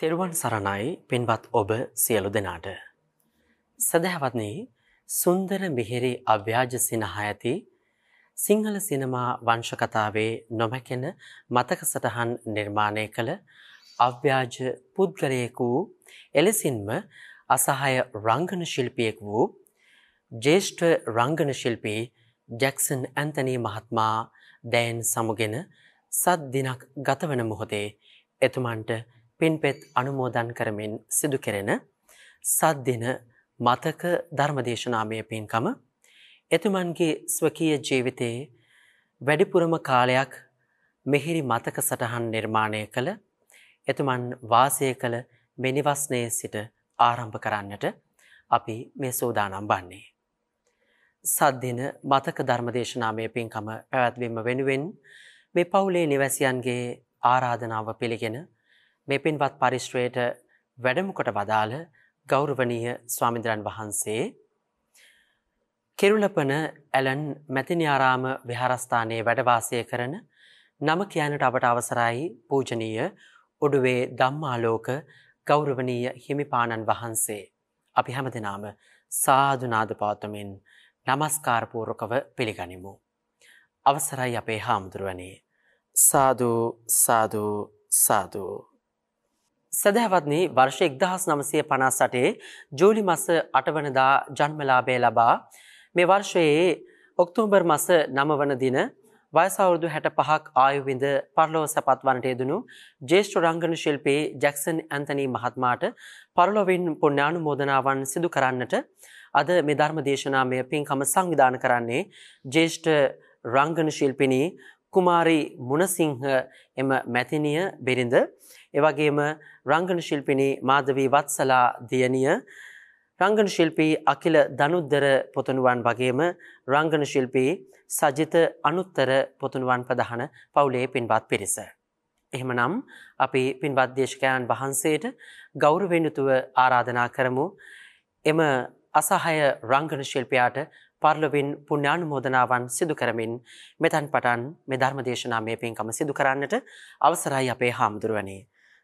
තෙරුවන් සරණයි පින්වත් ඔබ සියලු දෙනාට. සදහැවත්නි සුන්දර මිහිරි අව්‍යාජ සිනහ ඇති සිංහල සිනමා වංශකතාවේ නොමැකෙන මතක සටහන් නිර්මාණය කළ අව්‍යාජ පුද්ගලයෙකු එලෙසින්ම අසහය රංගන ශිල්පියෙක් වූ ජේෂ්ඨ රංගන ශිල්පී ජැක්සන් ඇන්තනී මහත්මා දැයන් සමුගෙන සත් දිනක් ගතවන මොහොතේ එතුමන්ට පින්පෙත් අනුමෝදන් කරමින් සිදු කෙරෙන සද්දින මතක ධර්මදේශනාමය පින්කම එතුමන්ගේ ස්වකීය ජීවිතයේ වැඩිපුරම කාලයක් මෙහිරි මතක සටහන් නිර්මාණය කළ එතුමන් වාසය කළ මෙනිවස්නයේ සිට ආරම්භ කරන්නට අපි මේ සෝදානම් බන්නේ. සද්දින මතක ධර්මදේශනාමය පින්කම පැවැත්වීම වෙනුවෙන් මේ පවුලේ නිවැසියන්ගේ ආරාධනාව පිළිගෙන මේ පින්වත් පරිශ්‍රයට වැඩමකොට වදාළ ගෞරවනීය ස්වාමින්ද්‍රයන් වහන්සේ කෙරුලපන ඇලන් මැතිනිආරාම විහාරස්ථානයේ වැඩවාසය කරන නම කියනට අපට අවසරයි පූජනීය උඩුවේ ධම්මාලෝක ගෞරවනීය හිමිපාණන් වහන්සේ. අපි හැමදෙනාම සාධනාද පවත්වමින් නමස්කාරපූර්වකව පිළිගනිමු. අවසරයි අපේ හාමුදුරුවනේ. සාධූ සාධූ සාධූ. සැදැහැවත්නි වර්ෂ එක්දහස් නමසය පනස් සටේ ජූලි මස අටවනදා ජන්මලාබය ලබා. මේ වර්ෂයේ ඔක්තෝබර් මස නම වන දින වයසවුරුදු හැට පහක් ආයුවිඳ පරලෝ සැපත් වනට යෙදනු ජේෂ්ඨ රංගන ශිල්පී ජැක්සන් ඇන්තනී මහත්මාට පරලොවින් පුණ්‍යානු මෝදනාවන් සිදු කරන්නට අද මේ ධර්ම දේශනාමය පින්කම සංවිධාන කරන්නේ ජේෂ්ඨ රංගන ශිල්පිනී කුමාරි මුණසිංහ එම මැතිනිය බිරිඳ. එවගේම රංගන ශිල්පිනී මාධවී වත්සලා දියණිය රංගන ශිල්පී අකිල දනුද්දර පොතුනුවන් වගේම රංගන ශිල්පී සජිත අනුත්තර පොතුනුවන් ප්‍රධාන පවුලේ පින්වත් පිරිස. එහෙමනම් අපි පින්වත් දේශකයන් වහන්සේට ගෞරවෙනුතුව ආරාධනා කරමු. එම අසහය රංගන ශිල්පයාට පර්ලවින් පුණ්‍යානුමෝදනාවන් සිදු කරමින් මෙතන් පටන් මේ ධර්ම දේශනාමය පින්කම සිදු කරන්නට අවසරයි අපේ හාමුදුරුවනේ.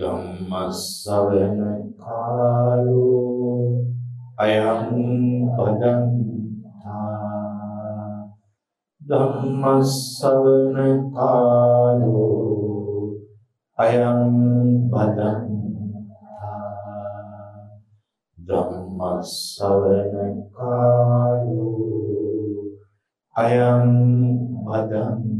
ධම්මස්සවන කාලෝ අයං පදන්තා ධම්මස්සවන කාලෝ අයං බදන්තා ධම්මස්සවන කාලෝ අයං බදන්තා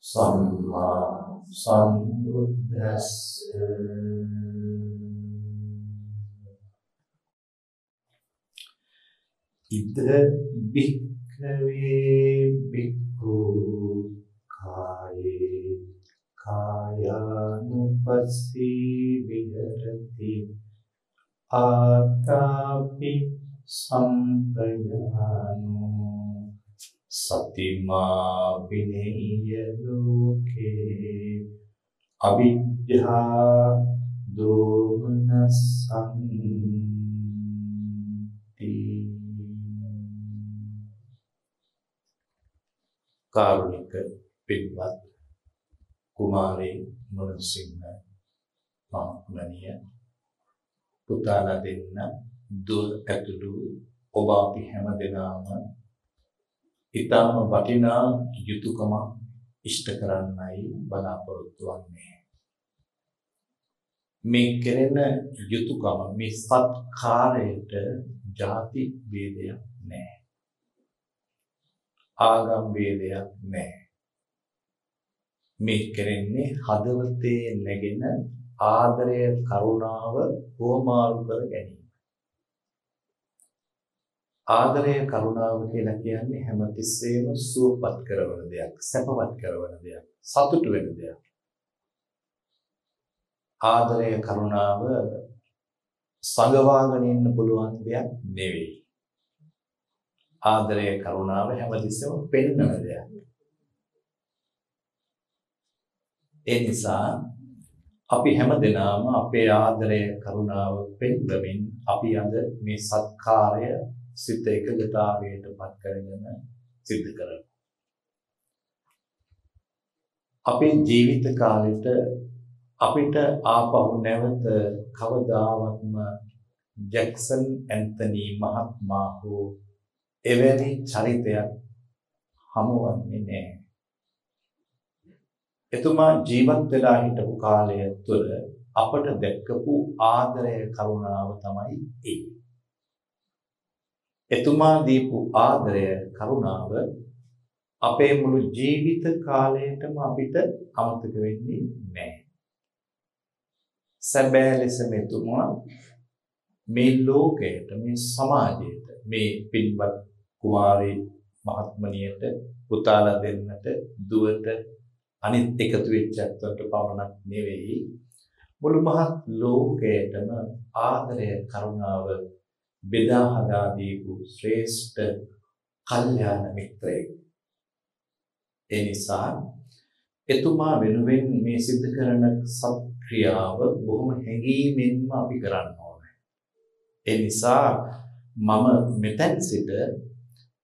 සම්මා සම්බුද්දස්ස. ඉද බික්ඛවේ බික්ඛු කායේ කායානුපස්සී විහෙරති. ආතාපි සම්පජානෝ. සතිමා විනේය ලෝකේ අවිද්‍යා දෝමනසන්ති කාරුණික පින්වත් කුමාරී මුණසිංහ මහත්මනිය පුතාලා දෙන්න දුල් ඇතුළු ඔබ අපි හැම දෙනාම ඊටම වටිනා යුතුයකම ඉෂ්ට කරන්නයි බලාපොරොත්තු වෙන්නේ. මේ කෙරෙන යුතුයකම මේ සත්කාරයට ಜಾති ભેදයක් නැහැ. ආගම් ભેදයක් නැහැ. මේ කෙරෙන්නේ හදවතේ නැගෙන ආදරය කරුණාව හෝමාරු කර ගැනීම. ආදරය කරුණාව කියලා කියන්නේ හැමතිස්සෙම සුවපත් කරන දෙයක්, සැපවත් කරන දෙයක්, සතුට වෙන දෙයක්. ආදරය කරුණාව සංගවාගෙන ඉන්න පුළුවන් දෙයක් නෙවෙයි. ආදරය කරුණාව හැමතිස්සෙම පෙන්වන දෙයක්. ඒ නිසා අපි හැමදෙනාම අපේ ආදරය කරුණාව පෙන්වමින් අපි අද මේ සත්කාරය සිත එකගතාවයට පත් කරගෙන සිද්ධ කරනවා. අපේ ජීවිත කාලෙට අපිට ආපහු නැවත කවදාවත්ම ජැක්සන් ඇන්තනි මහත්මයා හෝ එවැනි චරිතයක් හමුවන්නේ නැහැ. එතුමා ජීවත් වෙලා හිටපු කාලය තුළ අපට දැක්කපු ආදරය කරුණාව තමයි ඒ. එතුමා දීපු ආදරය කරුණාව අපේ මුළු ජීවිත කාලයටම අපිට අමතක වෙන්නේ නැහැ. සැබෑ ලෙස මෙතුමා මේ ලෝකයට මේ සමාජයට මේ පින්වත් කුමාරී මහත්මනියට පුතාලා දෙන්නට දුවට අනිත් එකතු වෙච්ච ඇත්තන්ට පමණක් නෙවෙයි මුළු මහත් ලෝකයටම ආදරය කරුණාව බෙදා හදා දීපු ශ්‍රේෂ්ඨ කල්යාණ මිත්‍රයෙක්. ඒ නිසා එතුමා වෙනුවෙන් මේ සිද්ධ කරන සත්ක්‍රියාව බොහොම හැඟීමෙන්ම අපි කරන්න ඕනේ. ඒ නිසා මම මෙතෙන් සිට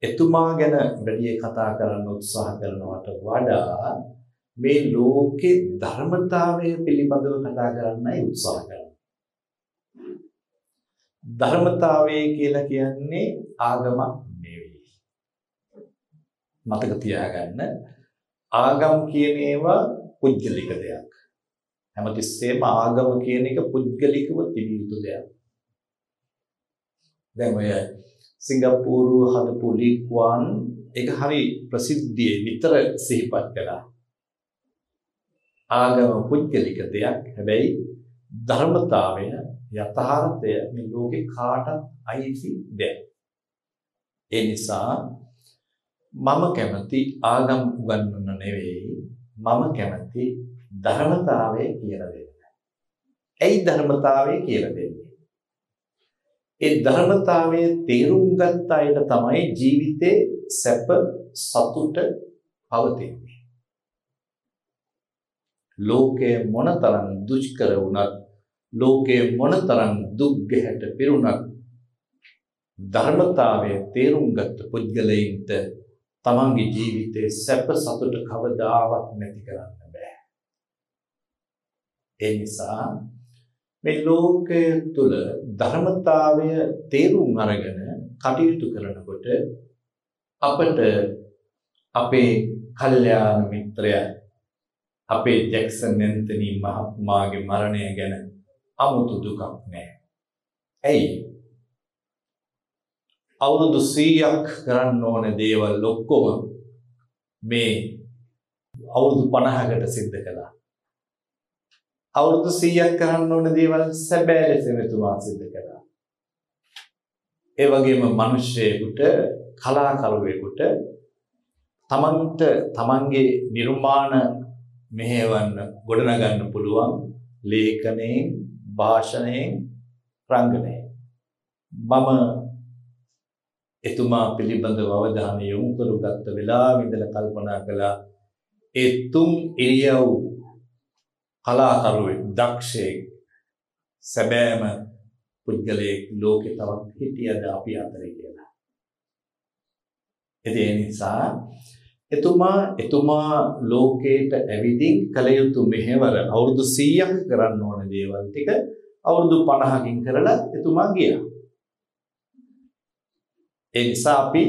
එතුමා ගැන වැඩි කතා කරන්න උත්සාහ කරනවට වඩා මේ ලෝකේ ධර්මතාවය පිළිබඳව කතා කරන්නයි උත්සාහ කරන්නේ. ධර්මතාවය කියලා කියන්නේ ආගමක් නෙවෙයි. මතක තියාගන්න ආගම් කියන ඒවා පුද්ගලික දෙයක්. හැමතිස්සෙම ආගම කියන එක පුද්ගලිකව තිබිය යුතු දෙයක්. දැන් ඔය සිංගප්පූරුව හදපු ලීක්වාන් ඒක හරි ප්‍රසිද්ධියේ විතර සිහිපත් කළා. ආගම පුද්ගලික දෙයක්. හැබැයි ධර්මතාවය යථාර්ථය මේ ලෝකේ කාටත් අයිති දෙයක්. ඒ නිසා මම කැමති ආගම් උගන්වන්න නෙවෙයි මම කැමති ධර්මතාවය කියලා දෙන්න. ඇයි ධර්මතාවය කියලා දෙන්නේ? ඒ ධර්මතාවයේ තේරුම් ගත්ත අයට තමයි ජීවිතේ සැප සතුට පවතින්නේ. ලෝකය මොනතරම් දුෂ්කර වුණත් ලෝකයේ මොනතරම් දුක් ගැහැට පිරුණත් ධර්මතාවය තේරුම් ගත්ත පුද්ගලයින්ට තමන්ගේ ජීවිතේ සැප සතුට කවදාවත් නැති කරන්න බෑ. ඒ නිසා මේ ලෝකය තුල ධර්මතාවය තේරුම් අරගෙන කටයුතු කරනකොට අපට අපේ කල්යාණ මිත්‍රයා අපේ ජැක්සන් ඇන්තනි මහත්මයාගේ මරණය ගැන අමුතු දුකක් නෑ. ඇයි? අවුරුදු 100ක් කරන්න ඕන දේවල් ඔක්කොම මේ අවුරුදු 50කට සිද්ධ කළා. අවුරුදු 100ක් කරන්න ඕන දේවල් සැබෑ ලෙස මෙතුමා සිද්ධ කළා. ඒ වගේම මිනිස්සෙකුට කලාකරුවෙකුට තමන්ට තමන්ගේ නිර්මාණ මෙහෙවන්න ගොඩනගන්න පුළුවන් ලේඛනයෙන් භාෂණයෙන් රංගනයෙන් මම එතුමා පිළිබඳව අවධානය යොමු කරගත්ත වෙලාවෙ ඉඳලා කල්පනා කළා ඒ තුන් ඉරියව් කලාකරුවෙක් දක්ෂයෙක් සැබෑම පුද්ගලයෙක් ලෝකේ තවත් හිටියද අපි අතරේ කියලා. ඒ නිසා එතුමා එතුමා ලෝකයට ඇවිදින් කළ යුතු මෙහෙවර අවුරුදු 100ක් කරන්න ඕන දේවල් ටික අවුරුදු 50කින් කරලා එතුමා ගියා. ඒ නිසා අපි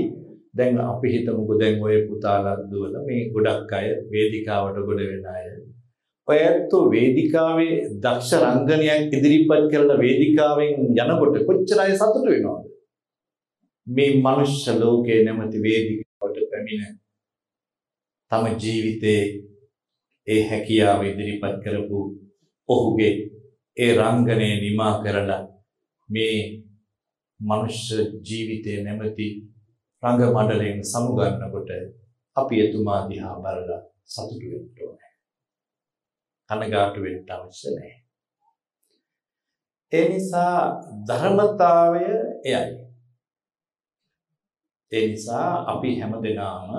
දැන් අපි හිතමුකෝ දැන් ඔය පුතාලා දුවලා මේ ගොඩක් අය වේදිකාවට ගොඩ වෙන අය ඔය ඇත්තෝ වේදිකාවේ දක්ෂ රංගනයක් ඉදිරිපත් කරලා වේදිකාවෙන් යනකොට කොච්චර අය සතුටු වෙනවද? මේ මනුෂ්‍ය ලෝකයේ නැමැති වේදිකාවට පැමිණ තම ජීවිතේ ඒ හැකියාව ඉදිරිපත් කරපු ඔහුගේ ඒ රංගනය නිමා කරලා මේ මනුෂ්‍ය ජීවිතය නැමැති රංග මණ්ඩලයෙන් සමුගන්නකොට අපි එතුමා දිහා බලලා සතුටු වෙන්න ඕනේ. කනගාටු වෙන්න අවශ්‍ය නැහැ. ඒ නිසා ධර්මතාවය එයයි. ඒ නිසා අපි හැමදෙනාම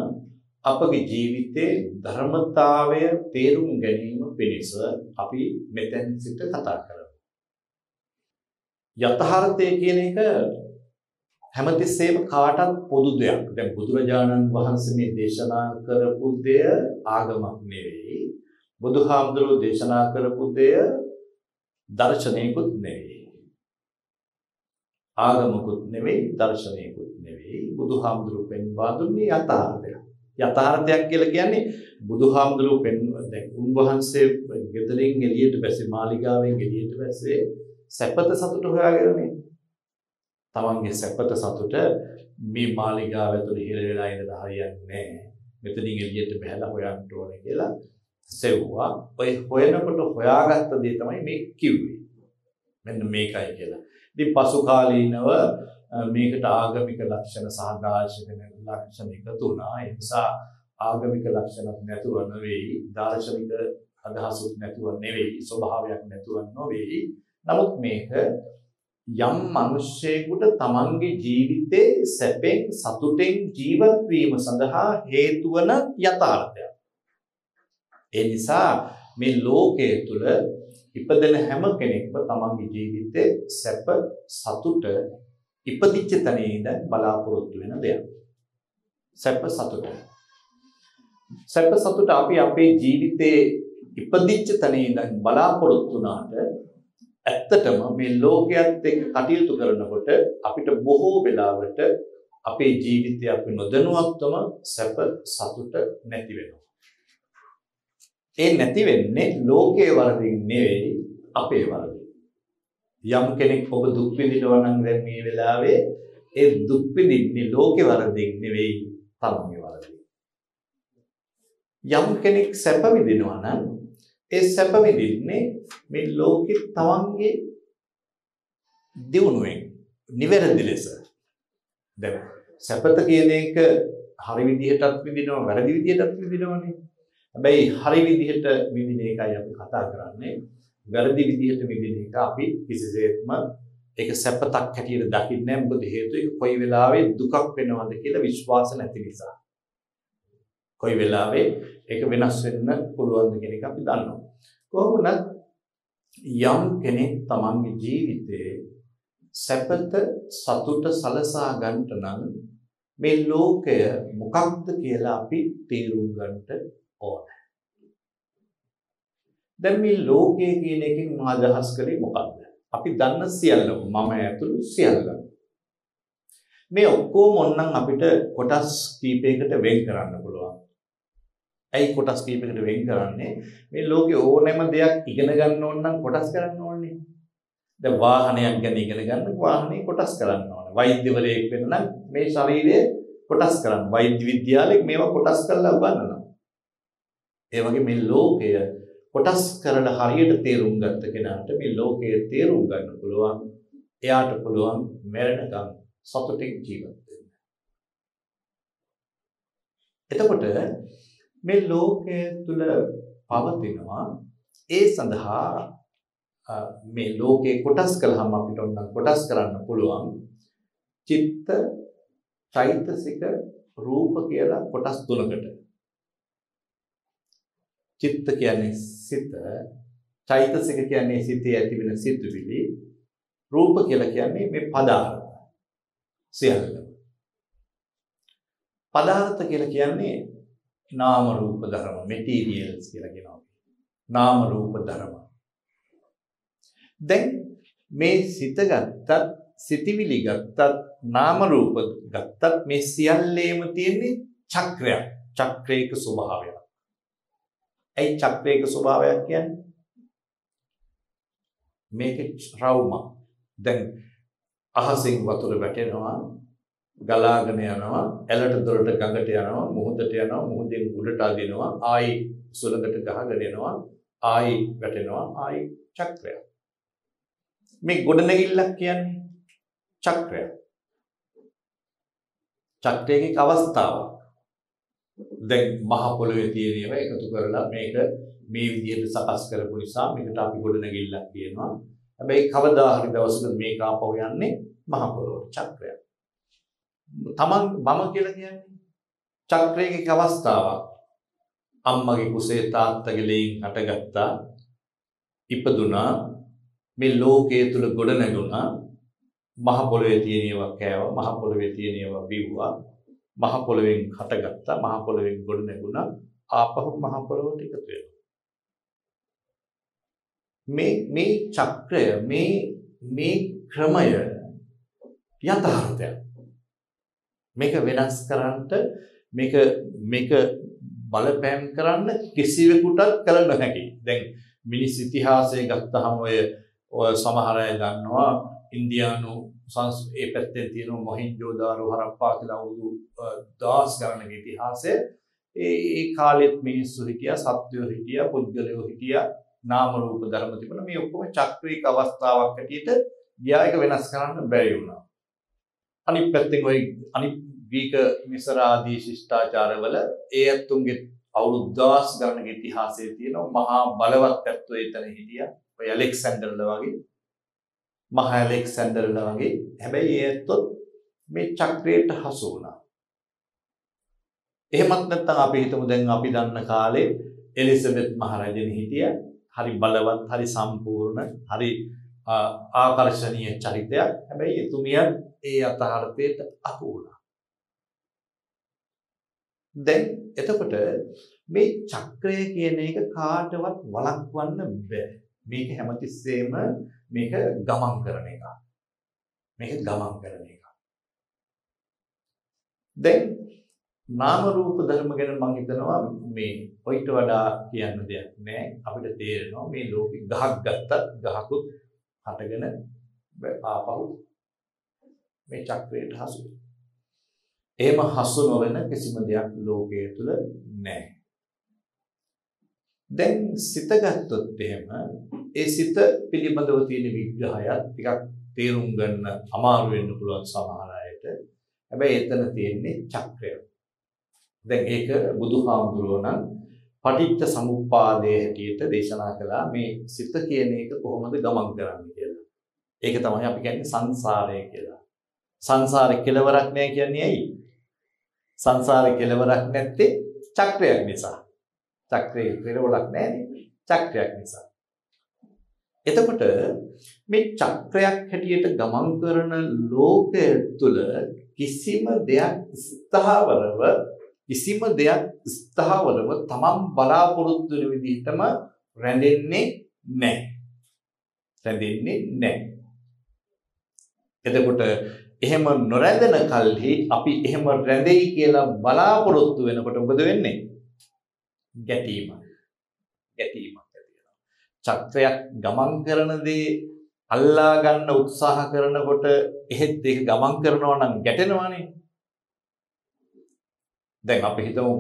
අපගේ ජීවිතේ ධර්මතාවය තේරුම් ගැනීම පිණිස අපි මෙතෙන් සිට කතා කරමු. යථාර්ථය කියන එක හැමතිස්සෙම කාටත් පොදු දෙයක්. දැන් බුදුරජාණන් වහන්සේ මේ දේශනා කරපු දෙය ආගමක් නෙවෙයි. බුදුහාමුදුරුවෝ දේශනා කරපු දෙය දර්ශනයකුත් නෙවෙයි. ආගමකුත් නෙවෙයි දර්ශනයකුත් නෙවෙයි. බුදුහාමුදුරුවෝ පෙන්වා දුන්නේ යථාර්ථය. යථාර්ථයක් කියලා කියන්නේ බුදුහාමුදුරුවෝ පෙන් දැන් උන්වහන්සේ ගෙදරින් එළියට බැසේ මාලිගාවෙන් එළියට බැසේ සැපත සතුට හොයාගෙනනේ. තමන්ගේ සැපත සතුට මේ මාලිගාව ඇතුළේ හිර වෙලා ඉඳලා හරියන්නේ නැහැ. මෙතනින් එළියට බහැලා හොයන්න ඕනේ කියලා සෙව්වා. ඔය හොයනකොට හොයාගත්ත දේ තමයි මේ කිව්වේ. මෙන්න මේකයි කියලා. ඉතින් පසු කාලීනව මේකට ආගමික ලක්ෂණ සහ දාර්ශනික ලක්ෂණ එකතු වුණා. ඒ නිසා ආගමික ලක්ෂණත් නැතුව නෙවෙයි, දාර්ශනික අදහසුත් නැතුව නෙවෙයි, ස්වභාවයක් නැතුව නෙවෙයි. නමුත් මේක යම් මිනිස්සෙකුට තමන්ගේ ජීවිතේ සැපෙන් සතුටෙන් ජීවත් වීම සඳහා හේතු වන යථාර්ථයක්. ඒ නිසා මේ ලෝකයේ තුල ඉපදෙන හැම කෙනෙක්ම තමන්ගේ ජීවිතේ සැප සතුට ඉපදිච්ච තැන ඉඳන් බලාපොරොත්තු වෙන දෙයක්. සැප සතුට. සැප සතුට අපි අපේ ජීවිතේ ඉපදිච්ච තැන ඉඳන් බලාපොරොත්තු වුණාට ඇත්තටම මේ ලෝකයේත් එක්ක කටයුතු කරනකොට අපිට බොහෝ වෙලාවට අපේ ජීවිතය අපි නොදැනුවත්වම සැප සතුට නැති වෙනවා. ඒ නැති වෙන්නේ ලෝකයේ වරදින් නෙවෙයි අපේ වරදින්. යම් කෙනෙක් ඔබ දුක් විඳිනවා නම් දැන් මේ වෙලාවේ ඒ දුක් විඳින්නේ ලෝකේ වරදින් නෙවෙයි තමන්ගේ වරදින්. යම් කෙනෙක් සැප විඳිනවා නම් ඒ සැප විඳින්නේ මේ ලෝකෙ තමන්ගේ දියුණුවෙන් නිවැරදි ලෙස. දැන් සැපත කියන එක හරි විදිහටත් විඳිනවා වැරදි විදිහටත් විඳිනවනේ. හැබැයි හරි විදිහට විඳින එකයි අපි කතා කරන්නේ. වැරදි විදිහට විඳින එක අපි කිසිසේත්ම ඒක සැපතක් හැටියට දකින්නේ නැහැ. මොකද හේතුව ඒක කොයි වෙලාවෙ දුකක් වෙනවද කියලා විශ්වාස නැති නිසා. කොයි වෙලාවෙ ඒක වෙනස් වෙන්න පුළුවන්ද කියන එක අපි දන්නවා. කොහොමද යම් කෙනෙක් තමන්ගේ ජීවිතේ සැපත සතුට සලසා ගන්නට නම් මේ ලෝකය මොකක්ද කියලා අපි තේරුම් ගන්නට ඕනේ. දැන් මේ ලෝකය කියන එකෙන් මා අදහස් කළේ මොකක්ද? අපි දන්න සියල්ලම මම ඇතුළු සියල්ලම. මේ ඔක්කොම ඕනනම් අපිට කොටස් කීපයකට වෙන් කරන්න පුළුවන්. ඇයි කොටස් කීපයකට වෙන් කරන්නේ? මේ ලෝකේ ඕනෑම දෙයක් ඉගෙන ගන්න ඕන නම් කොටස් කරන්න ඕනේ. දැන් වාහනයක් ගැන ඉගෙන ගන්න වාහනේ කොටස් කරන්න ඕනේ. වෛද්‍යවරයෙක් වෙන්න නම් මේ ශරීරය කොටස් කරන්න. වෛද්‍ය විද්‍යාලෙක මේවා කොටස් කරලා උගන්වනවා. ඒ වගේ මේ ලෝකය කොටස් කරලා හරියට තේරුම් ගත්ත කෙනාට මේ ලෝකය තේරුම් ගන්න පුළුවන්. එයාට පුළුවන් මරණකම් සතුටින් ජීවත් වෙන්න. එතකොට මේ ලෝකය තුල පවතිනවා ඒ සඳහා මේ ලෝකේ කොටස් කළාම අපිට ඔන්න කොටස් කරන්න පුළුවන් චිත්ත චෛතසික රූප කියලා කොටස් තුනකට චිත්ත කියන්නේ සිත චෛතසික කියන්නේ සිතේ ඇතිවෙන සිතුවිලි රූප කියලා කියන්නේ මේ පදාර්ථ සියල්ල පදාර්ථ කියලා කියන්නේ නාම රූප ධර්ම මෙටීරියල්ස් කියලා කියනවා. නාම රූප ධර්ම. දැන් මේ සිත ගත්තත් සිතිවිලි ගත්තත් නාම රූප ගත්තත් මේ සියල්ලේම තියෙන්නේ චක්‍රයක්. චක්‍රයක ස්වභාවයක්. ඇයි චක්‍රයක ස්වභාවයක් කියන්නේ? මේක රවුම. දැන් අහසින් වතුර වැටෙනවා ගලාගෙන යනවා ඇලට දොරට ගඟට යනවා මුහුදට යනවා මුහුදෙන් උඩට අදිනවා ආයි සුළඟට ගහගෙන එනවා ආයි වැටෙනවා ආයි චක්‍රයක් මේ ගොඩනැගිල්ලක් කියන්නේ චක්‍රයක් චක්‍රයක අවස්ථාවක් දැන් මහ පොළොවේ තියෙන ඒවා එකතු කරලා මේක මේ විදිහට සකස් කරපු නිසා මේකට අපි ගොඩනැගිල්ලක් කියනවා. හැබැයි කවදා හරි දවසක මේක ආපහු යන්නේ මහ පොළොවට චක්‍රයක්. තමන් මම කියලා කියන්නේ චක්‍රයක අවස්ථාවක්. අම්මගේ කුසේ තාත්තගේ ලෙයින් හටගත්තා. ඉපදුනා. මේ ලෝකයේ තුල ගොඩ නැගුණා. මහ පොළොවේ තියෙන ඒවා කෑවා. මහ පොළොවේ තියෙන ඒවා බිව්වා. මහ පොළොවෙන් හටගත්තා. මහ පොළොවෙන් ගොඩ නැගුණා. ආපහු මහ පොළොවට එකතු වෙනවා. මේ මේ චක්‍රය මේ මේ ක්‍රමය යථාර්ථයක්. මේක වෙනස් කරන්නට මේක මේක බලපෑම් කරන්න කිසිවෙකුටත් කළ නොහැකි. දැන් මිනිස් ඉතිහාසය ගත්තහම ඔය ඔය සමහර අය දන්නවා ඉන්දියානු සංස් ඒ පැත්තේ තියෙන මොහින්ජෝදාරෝ හරප්පා කියලා අවුරුදු දහස් ගණනක ඉතිහාසය. ඒ ඒ කාලෙත් මිනිස්සු හිටියා සත්වයෝ හිටියා පුද්ගලයෝ හිටියා නාම රූප ධර්ම තිබුණා. මේ ඔක්කොම චක්‍රීක අවස්ථාවක් හැටියට ගියා. එක වෙනස් කරන්න බැරි වුණා. අනිත් පැත්තෙන් ওই අනිත් ග්‍රීක මිසර ආදී ශිෂ්ටාචාරවල ඒ ඇත්තුන්ගේ අවුරුදු දහස් ගණනක ඉතිහාසයේ තියෙන මහා බලවත් ඇත්තෝ එතන හිටියා. ඔය ඇලෙක්සැන්ඩර්ලා වගේ. මහා ඇලෙක්සැන්ඩර්ලා වගේ. හැබැයි ඒ ඇත්තොත් මේ චක්‍රයට හසු වුණා. එහෙමත් නැත්නම් අපි හිතමු දැන් අපි දන්න කාලේ එලිසබෙත් මහරජින හිටියා. හරි බලවත්, හරි සම්පූර්ණ, හරි ආකර්ශනීය චරිතයක්. හැබැයි එතුමියත් ඒ අතහර්ථයට අහු වුණා. දැන් එතකොට මේ චක්‍රය කියන එක කාටවත් වළක්වන්න බෑ. මේක හැමතිස්සෙම මේක ගමන් කරන එක. මේක ගමන් කරන එක. දැන් නාම රූප ධර්ම ගැන මම හිතනවා මේ ඔයිට වඩා කියන්න දෙයක් නෑ. අපිට තේරෙනවා මේ ලෝකෙ ගහක් ගත්තත් ගහකුත් හටගෙන ආපහු මේ චක්‍රයට හසු වෙනවා. එහෙම හසු නොවන කිසිම දෙයක් ලෝකයේ තුල නැහැ. දැන් සිත ගත්තොත් එහෙම ඒ සිත පිළිබඳව තියෙන විග්‍රහයත් ටිකක් තේරුම් ගන්න අමාරු වෙන්න පුළුවන් සමහර අයට. හැබැයි එතන තියෙන්නේ චක්‍රය. දැන් ඒක බුදුහාමුදුරුවෝ නම් පටිච්ච සමුප්පාදයේ හැටියට දේශනා කළා මේ සිත කියන එක කොහොමද ගමන් කරන්නේ කියලා. ඒක තමයි අපි කියන්නේ සංසාරය කියලා. සංසාරේ කෙලවරක් නැහැ කියන්නේ ඇයි? සංසාරේ කෙලවරක් නැත්තේ චක්‍රයක් නිසා. චක්‍රයේ කෙලවරක් නැහැනේ. චක්‍රයක් නිසා. එතකොට මේ චක්‍රයක් හැටියට ගමන් කරන ලෝකය තුළ කිසිම දෙයක් ස්ථාවරව කිසිම දෙයක් ස්ථාවරව තමන් බලාපොරොත්තු වෙන විදිහටම රැඳෙන්නේ නැහැ. රැඳෙන්නේ නැහැ. එතකොට එහෙම නොරැඳෙන කල්හි අපි එහෙම රැඳෙයි කියලා බලාපොරොත්තු වෙනකොට මොකද වෙන්නේ? ගැටීම. ගැටීමක් ඇති වෙනවා. චක්‍රයක් ගමන් කරන දේ අල්ලා ගන්න උත්සාහ කරනකොට එහෙත් ඒක ගමන් කරනවා නම් ගැටෙනවානේ. දැන් අපි හිතමු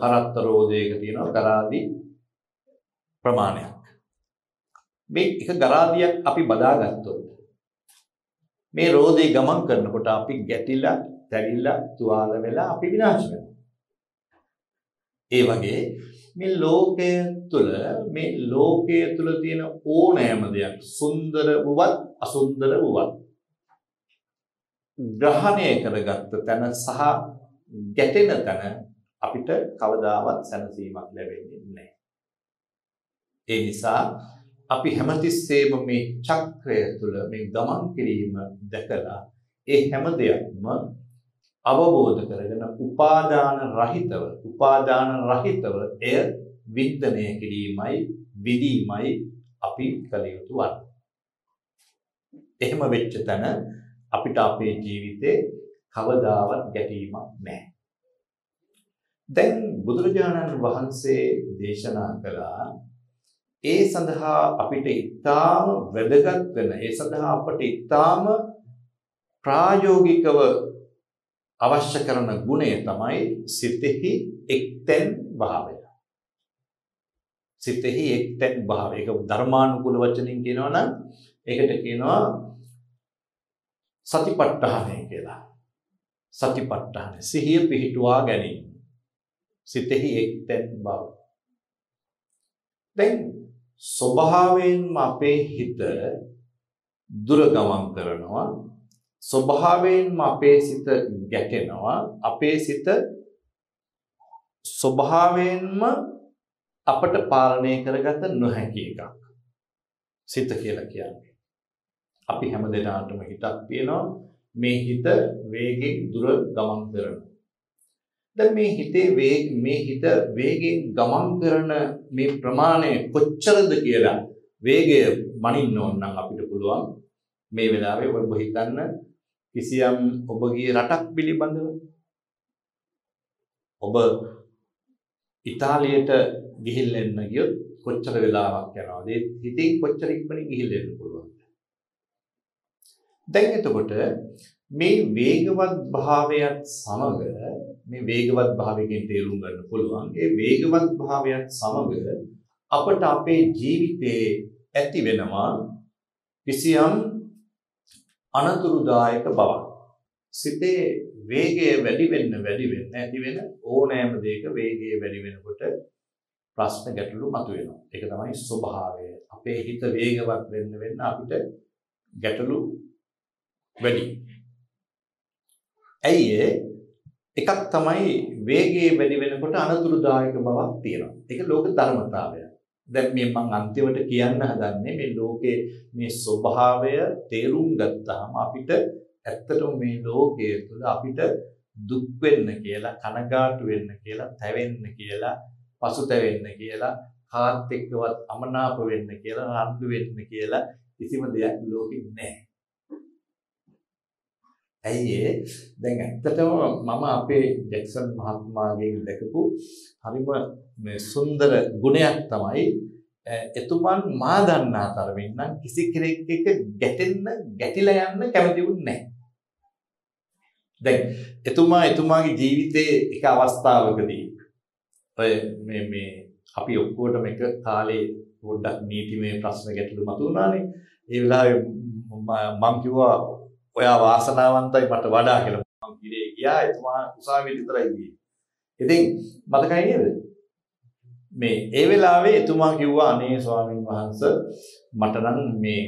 කරත්ත රෝදයක තියෙනවා ගරාදි ප්‍රමාණයක්. මේ එක ගරාදියක් අපි බදාගත්තොත් මේ රෝදේ ගමන් කරනකොට අපි ගැටිලා, තැලිලා, තුවාල වෙලා අපි විනාශ වෙනවා. ඒ වගේ මේ ලෝකය තුළ මේ ලෝකය තුළ තියෙන ඕනෑම දෙයක් සුන්දර වුවත් අසුන්දර වුවත් ග්‍රහණය කරගත්ත තැන සහ ගැටෙන තැන අපිට කවදාවත් සැනසීමක් ලැබෙන්නේ නැහැ. ඒ නිසා අපි හැමතිස්සේම මේ චක්‍රය තුළ මේ ගමන් කිරීම දැකලා ඒ හැම දෙයක්ම අවබෝධ කරගෙන උපාදාන රහිතව උපාදාන රහිතව එය වින්දනය කිරීමයි විදීමයි අපි කළ යුතු වන්නේ. එහෙම වෙච්ච තැන අපිට අපේ ජීවිතේ කවදාවත් ගැටීමක් නැහැ. දැන් බුදුරජාණන් වහන්සේ දේශනා කළා ඒ සඳහා අපිට ඊටාම වැදගත් වෙන ඒ සඳහා අපට ඊටාම ප්‍රායෝගිකව අවශ්‍ය කරන ගුණය තමයි සිතෙහි එක්තෙන් භාවය. සිතෙහි එක්තෙන් භාවය. ඒක ධර්මානුකූල වචනින් කියනවා නම් ඒකට කියනවා සතිපට්ඨානය කියලා. සතිපට්ඨාන සිහිය පිහිටුවා ගැනීම. සිතෙහි එක්තෙන් බව. දැන් ස්වභාවයෙන්ම අපේ හිත දුර ගමන් කරනවා ස්වභාවයෙන්ම අපේ සිත ගැටෙනවා. අපේ සිත ස්වභාවයෙන්ම අපට පාලනය කරගත නොහැකි එකක්. සිත කියලා කියන්නේ. අපි හැම දෙනාටම හිතක් තියෙනවා මේ හිත වේගෙන් දුර ගමන් කරනවා දැන් මේ හිතේ වේග මේ හිත වේගෙන් ගමන් කරන මේ ප්‍රමාණය කොච්චරද කියලා වේගය මනින්න ඕන නම් අපිට පුළුවන්. මේ වෙලාවේ ඔබ හිතන්න කිසියම් ඔබගේ රටක් පිළිබඳව ඔබ ඉතාලියට ගිහිල්ලා ගියොත් කොච්චර වෙලාවක් යනවද? ඒ හිතේ කොච්චර ඉක්මනින් ගිහිල්ලා එන්න පුළුවන්ද? දැන් එතකොට මේ වේගවත් භාවයත් සමග මේ වේගවත් භාවයෙන් තේරුම් ගන්න පුළුවන්. ඒ වේගවත් භාවයත් සමග අපට අපේ ජීවිතේ ඇති වෙනවා කිසියම් අනතුරුදායක බවක්. සිතේ වේගය වැඩි වෙන්න වැඩි වෙන්න ඇති වෙන ඕනෑම දෙයක වේගය වැඩි වෙනකොට ප්‍රශ්න ගැටලු මතුවෙනවා. ඒක තමයි ස්වභාවය. අපේ හිත වේගවත් වෙන්න වෙන්න අපිට ගැටලු වැඩි. ඇයි එකක් තමයි වේගයේ වැඩි වෙනකොට අනතුරුදායක බවක් තියෙනවා. ඒක ලෝක ධර්මතාවය. දැන් මේ මම අන්තිමට කියන්න හදන්නේ මේ ලෝකේ මේ ස්වභාවය තේරුම් ගත්තාම අපිට ඇත්තටම මේ ලෝකයේ තුල අපිට දුක් වෙන්න කියලා කනගාටු වෙන්න කියලා තැවෙන්න කියලා පසුතැවෙන්න කියලා කාත් එක්කවත් අමනාප වෙන්න කියලා රණ්ඩු වෙන්න කියලා කිසිම දෙයක් ලෝකෙ නැහැ. ඇයි දැන් ඇත්තටම මම අපේ ජැක්සන් මහත්මයාගෙන් දැකපු හරිම මේ සුන්දර ගුණයක් තමයි එතුමන් මා දන්නා තරමින් නම් කිසි කෙනෙක් එක්ක ගැටෙන්න ගැටිලා යන්න කැමතිුන්නේ නැහැ. දැන් එතුමා එතුමාගේ ජීවිතයේ එක අවස්ථාවකදී ඔය මේ මේ අපි ඔක්කොටම එක කාලේ පොඩ්ඩක් නීතිමය ප්‍රශ්න ගැටලු මතුවුණානේ. ඒ වෙලාවේ මම කිව්වා ඔයා වාසනාවන්තයි මට වඩා කියලා මම ගිරේ ගියා එතුමා උසාවියට විතරයි ගියේ. ඉතින් මතකයි නේද? මේ ඒ වෙලාවේ එතුමා කිව්වා අනේ ස්වාමීන් වහන්සේ මට නම් මේ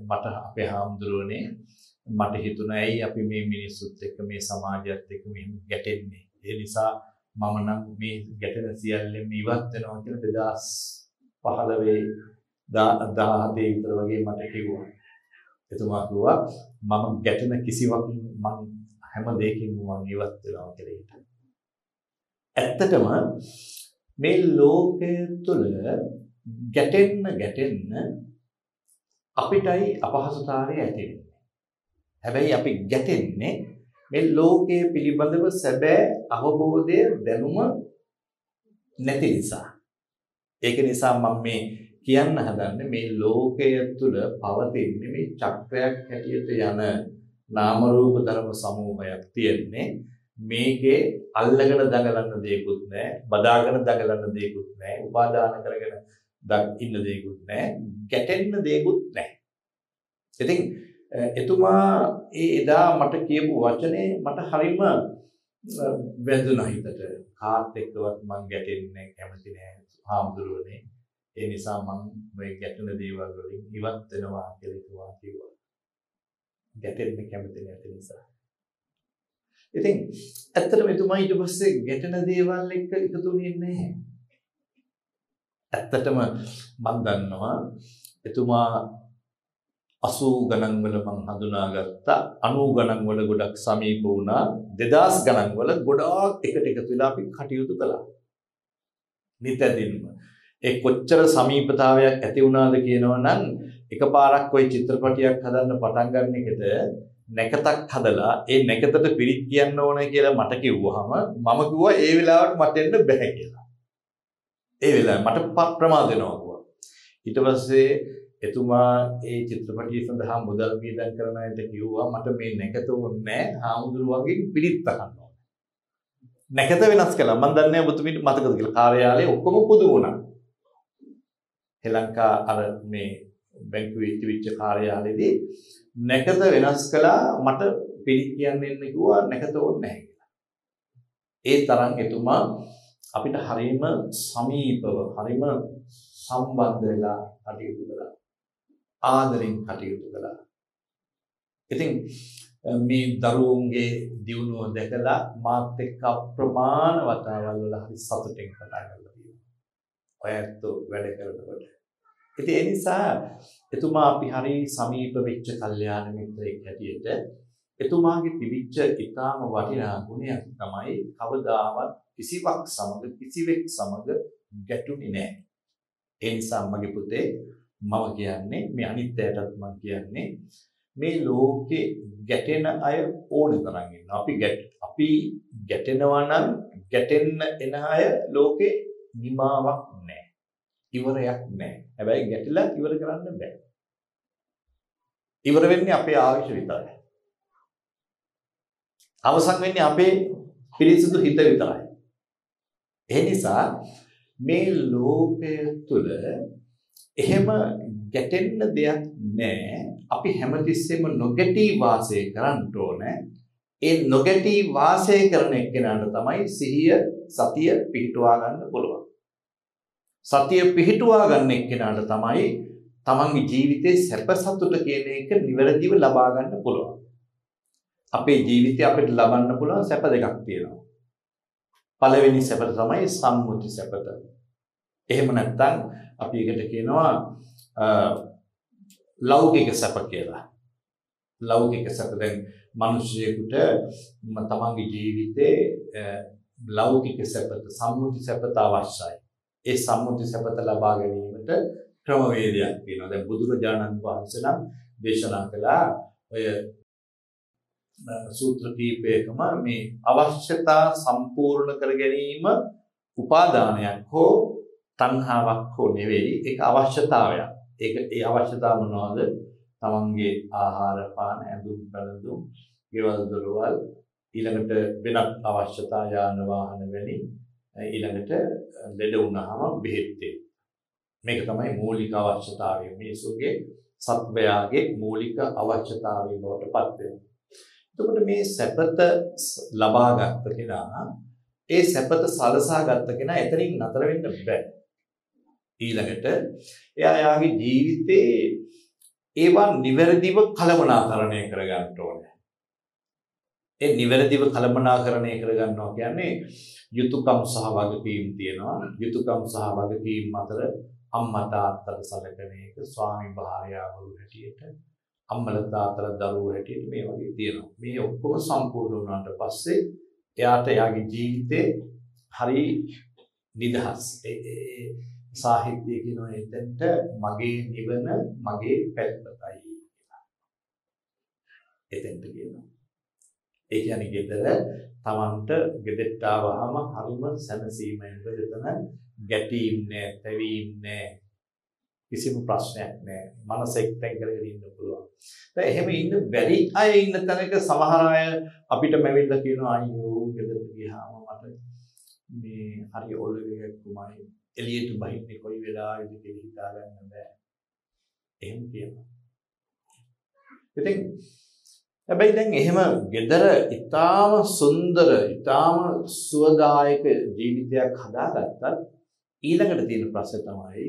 මට අපේ හාමුදුරුවනේ මට හිතුණා ඇයි අපි මේ මිනිස්සුත් එක්ක මේ සමාජයත් එක්ක මෙහෙම ගැටෙන්නේ. ඒ නිසා මම නම් මේ ගැටෙන සියල්ලෙම ඉවත් වෙනවා කියලා 2015 17 විතර වගේ මට කිව්වා. එතුමා කිව්වා මම ගැටෙන කිසිවක් මම හැම දෙයකින්ම මම ඉවත් වෙනවා කියලා හිතනවා. ඇත්තටම මේ ලෝකය තුළ ගැටෙන්න ගැටෙන්න අපිටයි අපහසුතාවය ඇති හැබැයි අපි ගැටෙන්නේ මේ ලෝකයේ පිළිබඳව සැබෑ අවබෝධය දැනුම නැති නිසා. ඒක නිසා මම මේ කියන්න හදන්නේ මේ ලෝකය තුළ පවතින මේ චක්‍රයක් හැටියට යන නාම රූප ධර්ම සමූහයක් තියෙන්නේ. මේකේ අල්ලගෙන දඟලන්න දෙයක්වත් නැහැ බදාගෙන දඟලන්න දෙයක්වත් නැහැ උපාදාන කරගෙන ඉන්න දෙයක්වත් නැහැ ගැටෙන්න දෙයක්වත් නැහැ. ඉතින් එතුමා ඒ එදා මට කියපු වචනේ මට හරිම වැදුනා හිතට. කාත් එක්කවත් මං ගැටෙන්නේ කැමති නෑ හාමුදුරුවනේ. ඒ නිසා මං මේ ගැටෙන දේවල් වලින් ඉවත් වෙනවා කියලා තුවා කිව්වා. ගැටෙන්න කැමති නැති නිසා. ඉතින් ඇත්තටම එතුමා ඊට පස්සේ ගැටෙන දේවල් එක්ක එකතු වෙන්නේ නැහැ. ඇත්තටම මම දන්නවා එතුමා 80 ගණන් වල මං හඳුනාගත්තා 90 ගණන් වල ගොඩක් සමීප වුණා 2000 ගණන් වල ගොඩාක් එකට එකතු වෙලා අපි කටයුතු කළා. නිතැතින්ම ඒ කොච්චර සමීපතාවයක් ඇති වුණාද කියනවා නම් එකපාරක් ওই චිත්‍රපටියක් හදන්න පටන් ගන්න එකට නැකතක් හදලා ඒ නැකතට පිරිත් කියන්න ඕන කියලා මට කිව්වහම මම කිව්වා ඒ වෙලාවට මට එන්න බෑ කියලා. ඒ වෙලාවේ මට ප්‍රමාද වෙනවා කිව්වා. ඊට පස්සේ එතුමා ඒ චිත්‍රපටිය සඳහා මුදල් වියදම් කරන අයට කිව්වා මට මේ නැකත ඕනේ හාමුදුරුවන්ගෙන් පිරිත් අහන්න ඕනේ. නැකත වෙනස් කළා. මම දන්නේ නැහැ ඔබතුමීට මතකද කියලා. කාර්යාලයේ ඔක්කොම පුදු වුණා. ශ්‍රී ලංකා අර මේ බැංකුවේ ඉතිවිච්ච කාර්යාලයේදී නැකත වෙනස් කළා මට පිළිත් කියන්න එන්න කිව්වා නැකත ඕනේ නැහැ කියලා. ඒ තරම් එතුමා අපිට හරීම සමීපව හරීම සම්බන්ධ වෙලා කටයුතු කළා. ආදරෙන් කටයුතු කළා. ඉතින් මේ දරුවන්ගේ දියුණුව දැකලා මාත් එක්ක අප්‍රමාණ වතාවල් වල හරි සතුටින් කතා කරලා තියෙනවා. ඔය ඇත්තෝ වැඩ කරනකොට. ඉතින් ඒ නිසා එතුමා අපි හරි සමීප වෙච්ච කල්යාණ මිත්‍රයෙක් හැටියට එතුමාගේ තිබිච්ච ඊටාම වටිනා ගුණයක් තමයි කවදාවත් කිසිවක් සමග කිසිවෙක් සමග ගැටුනේ නැහැ. ඒ නිසා මගේ පුතේ මම කියන්නේ මේ අනිත්‍යයටත් මම කියන්නේ මේ ලෝකේ ගැටෙන අය ඕන තරම් ඉන්නවා. අපි ගැට අපි ගැටෙනවා නම් ගැටෙන්න එන අය ලෝකේ නිමාවක් නැහැ. ඉවරයක් නැහැ. හැබැයි ගැටිලා ඉවර කරන්න බෑ. ඉවර වෙන්නේ අපේ ආයුෂ විතරයි. අවසන් වෙන්නේ අපේ පිරිසිදු හිත විතරයි. ඒ නිසා මේ ලෝකය තුල එහෙම ගැටෙන්න දෙයක් නැහැ. අපි හැමතිස්සෙම නොගැටී වාසය කරන්න ඕනේ. ඒ නොගැටී වාසය කරන එක්කෙනාට තමයි සිහිය සතිය පිහිටුවා ගන්න පුළුවන්. සතිය පිහිටුවා ගන්න එක්කෙනාට තමයි තමන්ගේ ජීවිතේ සැප සතුට කියන එක නිවැරදිව ලබා ගන්න පුළුවන්. අපේ ජීවිතේ අපිට ලබන්න පුළුවන් සැප දෙකක් තියෙනවා. පළවෙනි සැපත තමයි සම්මුති සැපත. එහෙම නැත්නම් අපි ඒකට කියනවා ලෞකික සැප කියලා. ලෞකික සැප දැන් මිනිසියෙකුට තමන්ගේ ජීවිතේ ලෞකික සැපත සම්මුති සැපත අවශ්‍යයි. ඒ සම්මුති සැපත ලබා ගැනීමට ක්‍රමවේදයක් තියෙනවා. දැන් බුදුරජාණන් වහන්සේ නම් දේශනා කළා ඔය සූත්‍ර කීපයකම මේ අවශ්‍යතා සම්පූර්ණ කර ගැනීම උපාදානයක් හෝ තණ්හාවක් හෝ නෙවෙයි ඒක අවශ්‍යතාවයක්. ඒක ඒ අවශ්‍යතාව මොනවද? තමන්ගේ ආහාර පාන ඇඳුම් පැළඳුම්, ගෙවල් දොරවල් ඊළඟට වෙනත් අවශ්‍යතා යාන වාහන වැනි ඊළඟට ලෙඩ වුණාම බෙහෙත් මේක තමයි මූලික අවශ්‍යතාවය. මිනිසුගේ සත්වයාගේ මූලික අවශ්‍යතාවය බවට පත් වෙනවා. එතකොට මේ සැපත ලබා ගත්ත කෙනා ඒ සැපත සලසා ගත්ත කෙනා එතනින් නතර වෙන්න බෑ. ඊළඟට එයා යාගේ ජීවිතේ ඒවා නිවැරදිව කළමනාකරණය කරගන්න ඕනේ. ඒ නිවැරදිව කළමනාකරණය කරගන්නවා කියන්නේ යුතුයකම් සහ වගකීම් තියෙනවා. යුතුයකම් සහ වගකීම් අතර අම්මා තාත්තට සැලකෙන එක ස්වාමි භාර්යාවරු හැටියට අම්මල තාත්තල දරුවෝ හැටියට මේ වගේ තියෙනවා. මේ ඔක්කොම සම්පූර්ණ වුණාට පස්සේ එයාට එයාගේ ජීවිතේ හරි නිදහස්. සාහිත්‍ය කියනවා එතෙන්ට මගේ නිවන මගේ පැත්තයි කියලා. එතෙන්ට කියනවා. ඒ කියන්නේ ගෙදර Tamanට ගෙදෙට්ට ආවහම හරිම සැනසීමයි. මොකද එතන ගැටීම් නෑ, තැවීම් නෑ. කිසිම ප්‍රශ්නයක් නෑ. මනස එක්තෙන් කරගෙන ඉන්න පුළුවන්. දැන් එහෙම ඉන්න බැරි අය ඉන්න තැනක සමහර අය අපිට මැවිල්ලා කියනවා අයියෝ ගෙදරට ගියාම මට මේ හරි ඔළුවේ කුමයි එළියට බහින්නේ කොයි වෙලාවෙද කියලා හිතා ගන්න බෑ. එහෙම කියනවා. ඉතින් හැබැයි දැන් එහෙම gedara ඊටාම සුන්දර ඊටාම සුවදායක ජීවිතයක් හදාගත්තත් ඊළඟට තියෙන ප්‍රශ්නේ තමයි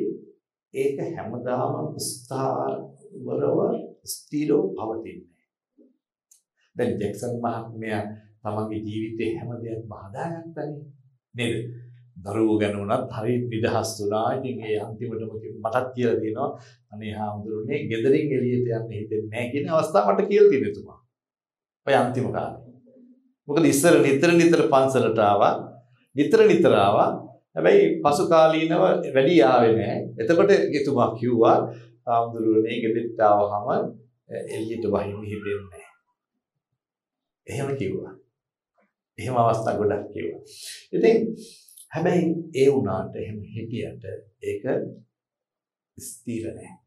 ඒක හැමදාම ස්ථාවරව ස්ථිරව පවතින්නේ. දැන් ජැක්සන් මහත්මයා තමන්ගේ ජීවිතේ හැම දෙයක්ම හදාගත්තනේ නේද? දරුවෝ ගැන වුණත් හරි නිදහස් වුණා. ඉතින් ඒ අන්තිමටම මටත් කියලා දෙනවා අනේ හාමුදුරනේ ගෙදරින් එළියට යන්න හිතෙන්නේ නැහැ කියන අවස්ථාව මට කියලා තියෙන තුමා. ඔය අන්තිම කාලේ. මොකද ඉස්සර නිතර නිතර පන්සලට ආවා. නිතර නිතර ආවා. හැබැයි පසු කාලීනව වැඩි ආවේ නැහැ. එතකොට එතුමා කිව්වා හාමුදුරනේ ගෙදරට ආවහම එළියට වහින්න හිතෙන්නේ නැහැ. එහෙම කිව්වා. එහෙම අවස්ථා ගොඩක් කිව්වා. ඉතින් හැබැයි ඒ වුණාට එහෙම හිටියට ඒක ස්ථිර නැහැ.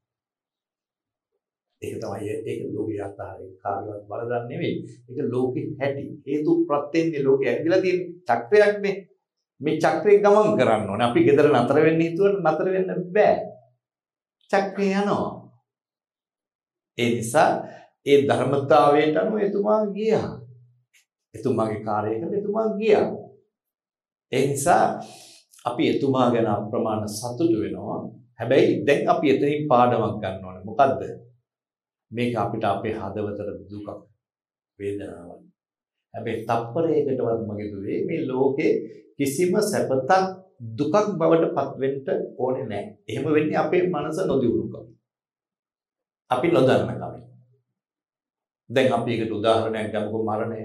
ඒක තමයි ඒක ලෝකයේ අත්හරින් කාර්යවත් බලදන් නෙවෙයි. ඒක ලෝකේ හැටි. හේතු ප්‍රත්‍යෙන්නේ ලෝකේ ඇවිදලා තියෙන චක්‍රයක්නේ. මේ චක්‍රේ ගමන් කරන්න ඕනේ. අපි ගෙදර නතර වෙන්න හිතුවට නතර වෙන්න බෑ. චක්‍රය යනවා. ඒ නිසා ඒ ධර්මතාවයට අනුව එතුමා ගියා. එතුමාගේ කාර්යයකට එතුමා ගියා. ඒ නිසා අපි එතුමා ගැන අප්‍රමාණ සතුටු වෙනවා. හැබැයි දැන් අපි එතනින් පාඩමක් ගන්න ඕනේ. මොකද්ද? මේක අපිට අපේ හදවතට දුකක් වේදනාවක්. හැබැයි තප්පරයකටවත් මගේ දුවේ මේ ලෝකේ කිසිම සැපතක් දුකක් බවට පත් වෙන්න ඕනේ නැහැ. එහෙම වෙන්නේ අපේ මනස නොදියුණුකම. අපි නොදන්න කම. දැන් අපි එකට උදාහරණයක් ගමුකෝ මරණය.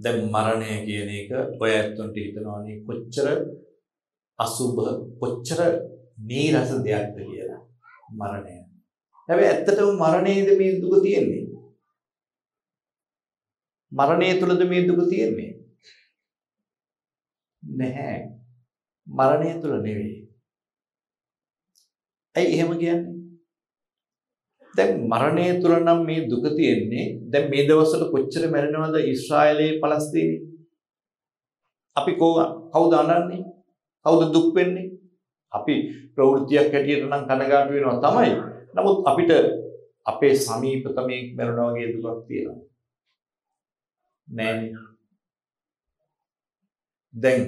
දැන් මරණය කියන එක ඔය ඇත්තන්ට හිතනවානේ කොච්චර අසුබ කොච්චර නීරස දෙයක්ද කියලා. මරණය. හැබැයි ඇත්තටම මරණයේද මේ දුක තියෙන්නේ? මරණය තුලද මේ දුක තියෙන්නේ? නැහැ. මරණය තුල නෙවෙයි. ඇයි එහෙම කියන්නේ? දැන් මරණය තුල නම් මේ දුක තියෙන්නේ. දැන් මේ දවස්වල කොච්චර මැරෙනවද ඊශ්‍රායලයේ පලස්තීනයේ? අපි කවුද අනන්නේ? කවුද දුක් වෙන්නේ? අපි ප්‍රවෘත්තියක් හැටියට නම් කනගාටු වෙනවා තමයි. නමුත් අපිට අපේ සමීපතමේ මැරුණා වගේ දුකක් තියෙනවා. නෑනේ. දැන්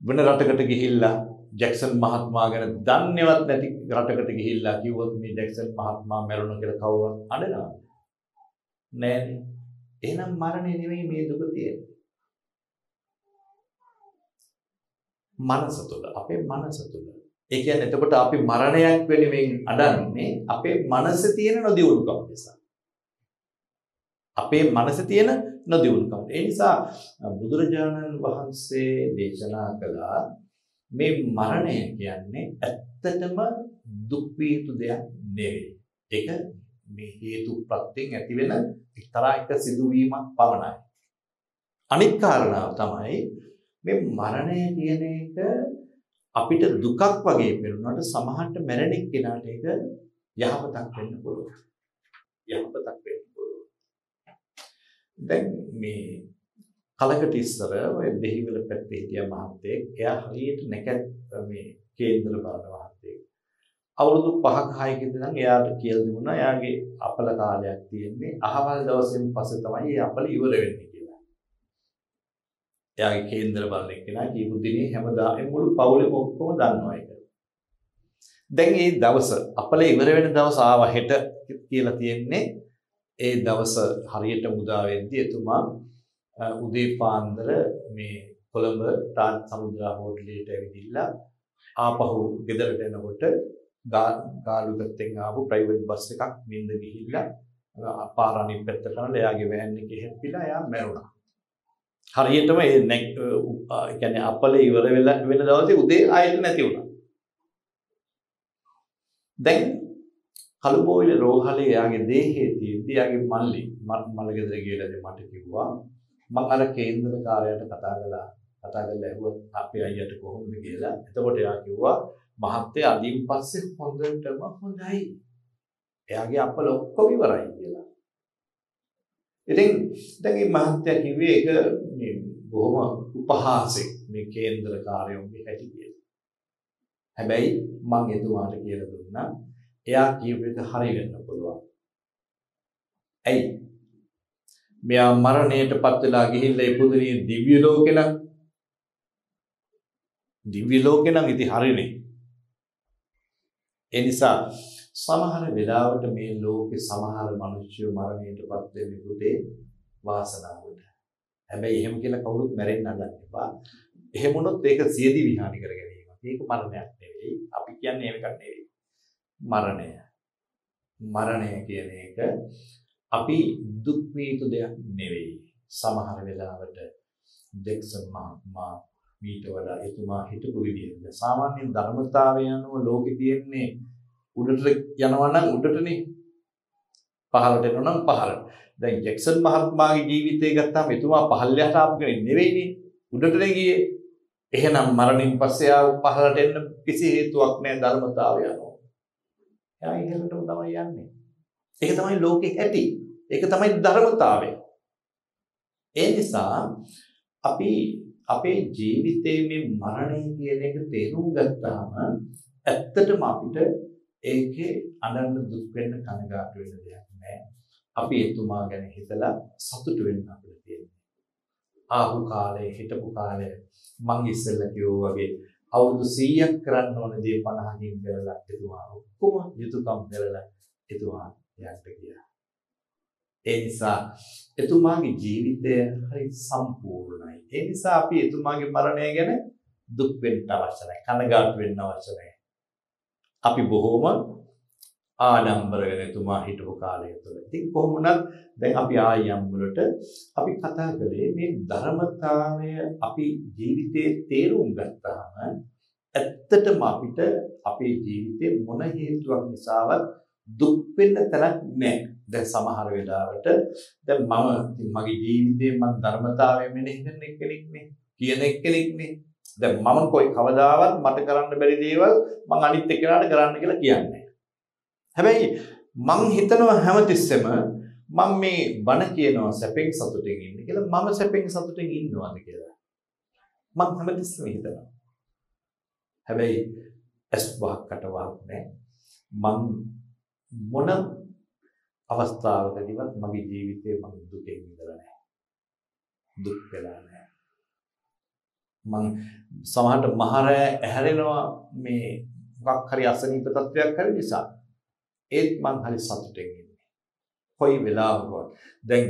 වෙන රටකට ගිහිල්ලා ජැක්සන් මහත්මයා ගැන දන්නේවත් නැති රටකට ගිහිල්ලා කිව්වොත් මේ ජැක්සන් මහත්මයා මැරුණා කියලා කවුරුත් අඬනවද? නෑනේ. එහෙනම් මරණය නෙවෙයි මේ දුක තියෙන්නේ. මනස තුළ අපේ මනස තුළ. ඒ කියන්නේ එතකොට අපි මරණයක් වෙනුවෙන් අඩන්නේ අපේ මනසේ තියෙන නොදියුණුකම නිසා. අපේ මනසේ තියෙන නොදියුණුකම. ඒ නිසා බුදුරජාණන් වහන්සේ දේශනා කළා මේ මරණය කියන්නේ ඇත්තටම දුක් විය යුතු දෙයක් නෙවෙයි. ඒක මේ හේතු ප්‍රත්‍යයෙන් ඇතිවෙන එක්තරා එක සිදුවීමක් පමණයි. අනිත් කාරණාව තමයි මේ මරණය කියන එක අපිට දුකක් වගේ පෙනුනට සමහරට මැරෙන කෙනාට ඒක යහපතක් වෙන්න පුළුවන්. යහපතක් වෙන්න පුළුවන්. දැන් මේ කලකට ඉස්සර ඔය දෙහිවල පැත්තේ හිටිය මහත්තයෙක් එයා හරියට නැකත් මේ කේන්දර බලන මහත්තයෙක්. අවුරුදු 5ක 6ක ඉඳන් එයාට කියලා දුන්නා එයාගේ අපල කාලයක් තියෙන්නේ අහවල් දවසෙන් පස්සේ තමයි ඒ අපල ඉවර වෙන්නේ කියලා. එයාගේ කේන්දර බලන එක්කෙනා කියපු දිනේ හැමදාම මුළු පවුලෙම ඔක්කොම දන්නවා ඒක. දැන් මේ දවස අපල ඉවර වෙන දවස ආව හෙට කියලා තියෙන්නේ ඒ දවස හරියට මුදා වෙද්දී එතුමා උදේ පාන්දර මේ කොළඹ තාත් සමුද්‍රා හෝටලයට ඇවිදිලා ආපහු ගෙදරට එනකොට ගාලු පැත්තෙන් ආපු ප්‍රයිවට් බස් එකක් නින්ද ගිහිල්ලා පාර අනිත් පැත්තට යනලා එයාගේ වෑන් එකේ හැප්පිලා එයා මැරුණා. හරියටම ඒ කියන්නේ අපල ඉවර වෙලා වෙන දවසේ උදේ ආයෙත් නැති වුණා. දැන් කළුබෝවිල රෝහලේ එයාගේ දේහයේ තියෙද්දි එයාගේ මල්ලි මල ගෙදර ගිහලා මට කිව්වා මම අර කේන්දර කාර්යයට කතා කළා. කතා කරලා ඇහුවා අපේ අයියට කොහොමද කියලා. එතකොට එයා කිව්වා මහත්තයා අදින් පස්සේ හොඳටම හොඳයි. එයාගේ අපල ඔක්කොම ඉවරයි කියලා. ඉතින් දැන් මේ මහත්තයා කිව්වේ ඒක මේ බොහොම උපහාසෙක් මේ කේන්දර කාර්යෝගේ හැටි කියලා. හැබැයි මම එතුමාට කියලා දුන්නා එයා කියපු එක හරි වෙන්න පුළුවන්. ඇයි? මෙයා මරණයට පත් වෙලා ගිහිල්ලා ඉපදුනේ දිව්‍ය ලෝකේ නම් දිව්‍ය ලෝකේ නම් ඉතින් හරිනේ. ඒ නිසා සමහර වෙලාවට මේ ලෝකේ සමහර මිනිස්සු මරණයට පත් වෙන්නේ පුතේ වාසනාවට. හැබැයි එහෙම කියලා කවුරුත් මැරෙන්න හදන්න එපා. එහෙම වුණොත් ඒක සියදි විහානි කර ගැනීමක්. ඒක මරණයක් නෙවෙයි. අපි කියන්නේ ඒකක් නෙවෙයි. මරණය. මරණය කියන එක අපි දුක් වේතු දෙයක් නෙවෙයි. සමහර වෙලාවට ජෙක්සන් මහත්මයා මීට වඩා එතුමා හිටපු විදිහට සාමාන්‍ය ධර්මතාවය අනුව ලෝකේ තියෙන්නේ උඩට යනවා නම් උඩටනේ පහළට එනවා නම් පහළට. දැන් ජැක්සන් මහත්මයාගේ ජීවිතය ගත්තාම එතුමා පහළට ආපු කෙනෙක් නෙවෙයිනේ. උඩට ගියේ. එහෙනම් මරණින් පස්සේ ආව පහළට එන්න කිසි හේතුවක් නැහැ ධර්මතාවය අනුව. එයා ඉහළටම තමයි යන්නේ. ඒක තමයි ලෝකේ ඇති. ඒක තමයි ධර්මතාවය. ඒ නිසා අපි අපේ ජීවිතයේ මේ මරණය කියන එක තේරුම් ගත්තාම ඇත්තටම අපිට ඒකේ අනන්න දුක් වෙන්න කනගාටු වෙන්න දෙයක් නැහැ. අපි එතුමා ගැන හිතලා සතුටු වෙන්න අපිට තියෙනවා. ආහු කාලේ හිටපු කාලේ මං ඉස්සෙල්ලා කිව්වා වගේ අවුරුදු 100ක් කරන්න ඕන දේ 50කින් කරලා එතුමා ඔක්කොම යුතුයකම් කරලා එතුමා යන්න ගියා. ඒ නිසා එතුමාගේ ජීවිතය හරි සම්පූර්ණයි. ඒ නිසා අපි එතුමාගේ මරණය ගැන දුක් වෙන්න අවශ්‍ය නැහැ. කනගාටු වෙන්න අවශ්‍ය නැහැ. අපි බොහෝම ආඩම්බර වෙන එතුමා හිටපු කාලය තුළ. ඉතින් කොහොමුණත් දැන් අපි ආයම් වලට අපි කතා කළේ මේ ධර්මතාවය අපි ජීවිතේ තේරුම් ගත්තාම ඇත්තටම අපිට අපේ ජීවිතේ මොන හේතුවක් නිසාවත් දුක් වෙන්න තරක් නැහැ. දැන් සමහර වෙලාවට දැන් මම මගේ ජීවිතේ මම ධර්මතාවය මෙනෙහි කරන කෙනෙක් නේ. කියන එක්කෙනෙක් නේ. දැන් මම કોઈ කවදාවත් මට කරන්න බැරි දේවල් මං අනිත් එක්කෙනාට කරන්න කියලා කියන්නේ හැබැයි මං හිතනවා හැමතිස්සෙම මම මේ බණ කියනවා සැපෙන් සතුටින් ඉන්න කියලා මම සැපෙන් සතුටින් ඉන්නවාද කියලා. මං හැමතිස්සෙම හිතනවා. හැබැයි ඇස් වහකට වහක් නැහැ. මං මොන අවස්ථාවකදීවත් මගේ ජීවිතේ මම දුකෙන් මිදලා නැහැ. දුක් වෙලා නැහැ. මං සමහරට මහරය ඇහැරෙනවා මේ මොකක් හරි අසනීප තත්වයක් හරි නිසා. ඒත් මං හරි සතුටෙන් ඉන්නේ. කොයි වෙලාවකවත්. දැන්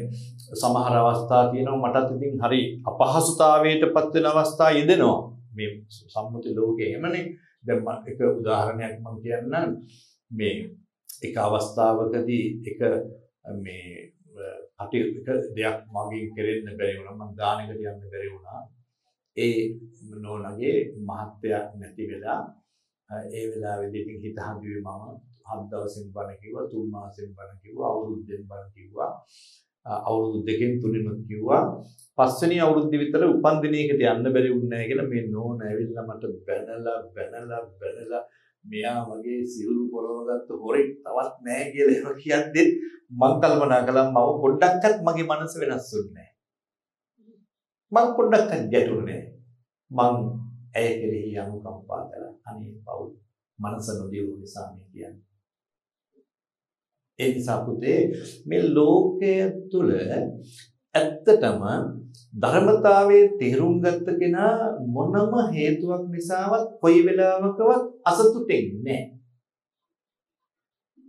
සමහර අවස්ථා තියෙනවා මටත් ඉතින් හරි අපහසුතාවයටපත් වෙන අවස්ථා යෙදෙනවා. මේ සම්මුති ලෝකේ එහෙමනේ. දැන් එක උදාහරණයක් මම කියන්නම්. මේ එක අවස්ථාවකදී එක මේ කටයුතු දෙයක් මගෙන් කෙරෙන්න බැරි වුණා මම දානකට යන්න බැරි වුණා ඒ නෝනගේ මහත්යක් නැති වෙලා ඒ වෙලාවේදී ඉතින් හිත හඳුවේ මම හත් දවසින් බණ කිව්වා තුන් මාසෙන් බණ කිව්වා අවුරුද්දෙන් බණ කිව්වා. අවුරුදු දෙකෙන් තුනෙන් කිව්වා. පස්වෙනි අවුරුද්ද විතර උපන් දිනයකට යන්න බැරි වුණේ නැහැ කියලා මේ නෝන ඇවිල්ලා මට බැනලා බැනලා බැනලා මෙයා වගේ සිවුරු පොරවගත්ත හොරෙක් තවත් නැහැ කියලා එහෙම කියද්දි මං කල්පනා කළා මම පොඩ්ඩක්වත් මගේ මනස වෙනස් වුණේ මං පොඩ්ඩක්වත් ගැටුනේ මං ඇය කෙරෙහි අනුකම්පා කළා අනේ පව් මනස නොදියු නිසා මේ කියන්නේ. ඒ නිසා පුතේ මේ ලෝකය තුල ඇත්තටම ධර්මතාවයේ තේරුම් ගත්ත කෙනා මොනම හේතුවක් නිසාවත් කොයි වෙලාවකවත් අසතුටින් නැහැ.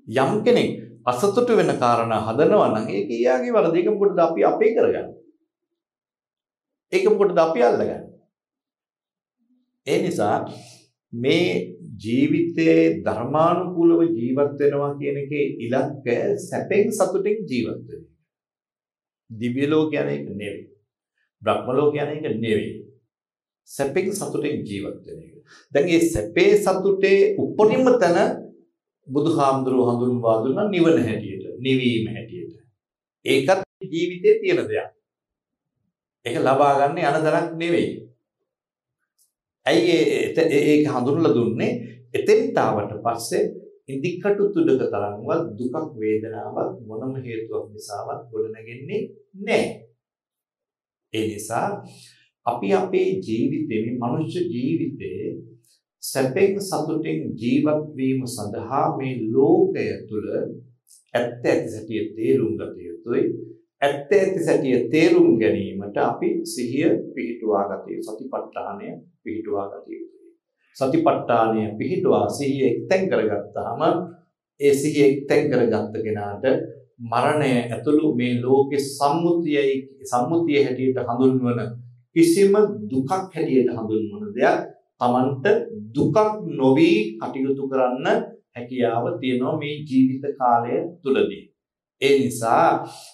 යම් කෙනෙක් අසතුට වෙන කාරණා හදනවා නම් ඒක ඊයාගේ වරද. ඒක මොකටද අපි අපේ කරගන්නේ? ඒක මොකටද අපි අල්ලගන්නේ? ඒ නිසා මේ ජීවිතයේ ධර්මානුකූලව ජීවත් වෙනවා කියන එකේ ඉලක්කය සැපෙන් සතුටින් ජීවත් වෙන දිව්‍ය ලෝක යන එක නෙවෙයි. බ්‍රහ්ම ලෝක යන එක නෙවෙයි. සැපෙන් සතුටෙන් ජීවත් වෙන එක. දැන් මේ සැපේ සතුටේ උපරිම තැන බුදුහාමුදුරුවෝ හඳුන්වා දුන්නා නිවන හැටියට, නිවීම හැටියට. ඒකත් ජීවිතේ තියෙන දෙයක්. ඒක ලබා ගන්න යන දරක් නෙවෙයි. ඇයි ඒක හඳුන්වලා දුන්නේ? එතෙන්ට ආවට පස්සේ ඉදිකටු තුඩක තරම්වත් දුකක් වේදනාවක් මොනම හේතුවක් නිසාවත් ගොඩනැගෙන්නේ නැහැ. ඒ නිසා අපි අපේ ජීවිතේ මේ මනුෂ්‍ය ජීවිතේ සැපෙන් සතුටින් ජීවත් වීම සඳහා මේ ලෝකය තුල ඇත්ත ඇති සැටිය තේරුම් ගත යුතුයි. ඇත්ත ඇති සැටිය තේරුම් ගැනීමට අපි සිහිය පිහිටුවා ගත යුතු සතිපට්ඨානය පිහිටුවා ගත යුතුයි. සතිපට්ඨානය පිහිටුවා සිහිය එක්තෙන් කරගත්තාම ඒ සිහිය එක්තෙන් කරගත්ත කෙනාට මරණය ඇතුළු මේ ලෝකේ සම්මුතියයි සම්මුතිය හැටියට හඳුන්වන කිසිම දුකක් හැටියට හඳුන්වන දෙයක් Tamanට දුකක් නොවි කටයුතු කරන්න හැකියාව තියෙනවා මේ ජීවිත කාලය තුලදී. ඒ නිසා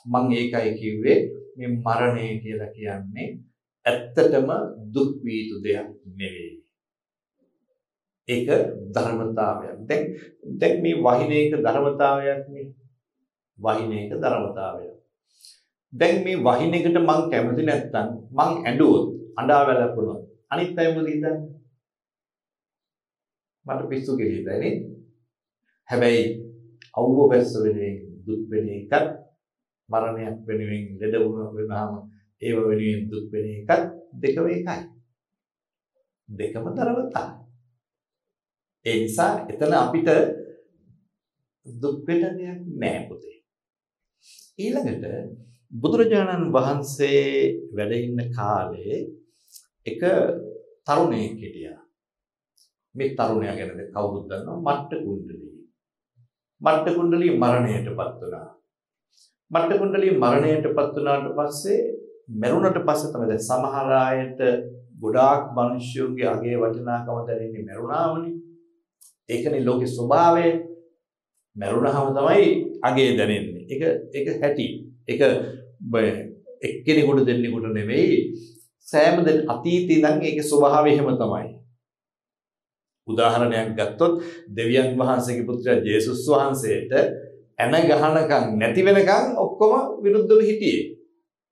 මම ඒකයි කිව්වේ මේ මරණය කියලා කියන්නේ ඇත්තටම දුක් වී දෙයක් නෙවෙයි. ඒක ධර්මතාවයක්. දැන් දැන් මේ වහින එක ධර්මතාවයක් නේ. වහින එක ධර්මතාවය. දැන් මේ වහින එකට මං කැමති නැත්තම් මං ඇඬුවොත් අඬා වැළපුණොත් අනිත් අය මොකද හිතන්නේ? මට පිස්සු කෙලියදයි නේද? හැබැයි අවුව බැස්ස වෙනුවෙන් දුක් වෙන එකත් මරණයක් වෙනුවෙන් ලෙඩ වුණ වෙනාම ඒව වෙනුවෙන් දුක් වෙන එකත් දෙකම එකයි. දෙකම ධර්මතාවය. ඒ නිසා එතන අපිට දුක් වෙන දෙයක් නෑ පුතේ. ඊළඟට බුදුරජාණන් වහන්සේ වැඩ ඉන්න කාලේ එක තරුණයෙක් හිටියා. මේ තරුණයා ගැනද කවුරුද දන්නව? මට්ට කුණ්ඩලී. මට්ට කුණ්ඩලී මරණයටපත් වුණා. මට්ට කුණ්ඩලී මරණයටපත් වුණාට පස්සේ මරුණට පස්සේ තමයි දැන් සමහර අයට ගොඩාක් මිනිස්සුන්ගේ අගේ වටිනාකම දැනෙන්නේ මරුණාමනේ. ඒකනේ ලෝකේ ස්වභාවය. මරුණාම තමයි අගේ දැනෙන්නේ. ඒක ඒක හැටි. ඒක එක්කෙනෙකුට දෙන්නෙකුට නෙවෙයි සෑම දෙන අතීතේ ඉඳන් ඒකේ ස්වභාවය එහෙම තමයි. උදාහරණයක් ගත්තොත් දෙවියන් වහන්සේගේ පුත්‍රයා ජේසුස් වහන්සේට ඇන ගහනකම් නැති වෙනකම් ඔක්කොම විරුද්ධව හිටියේ.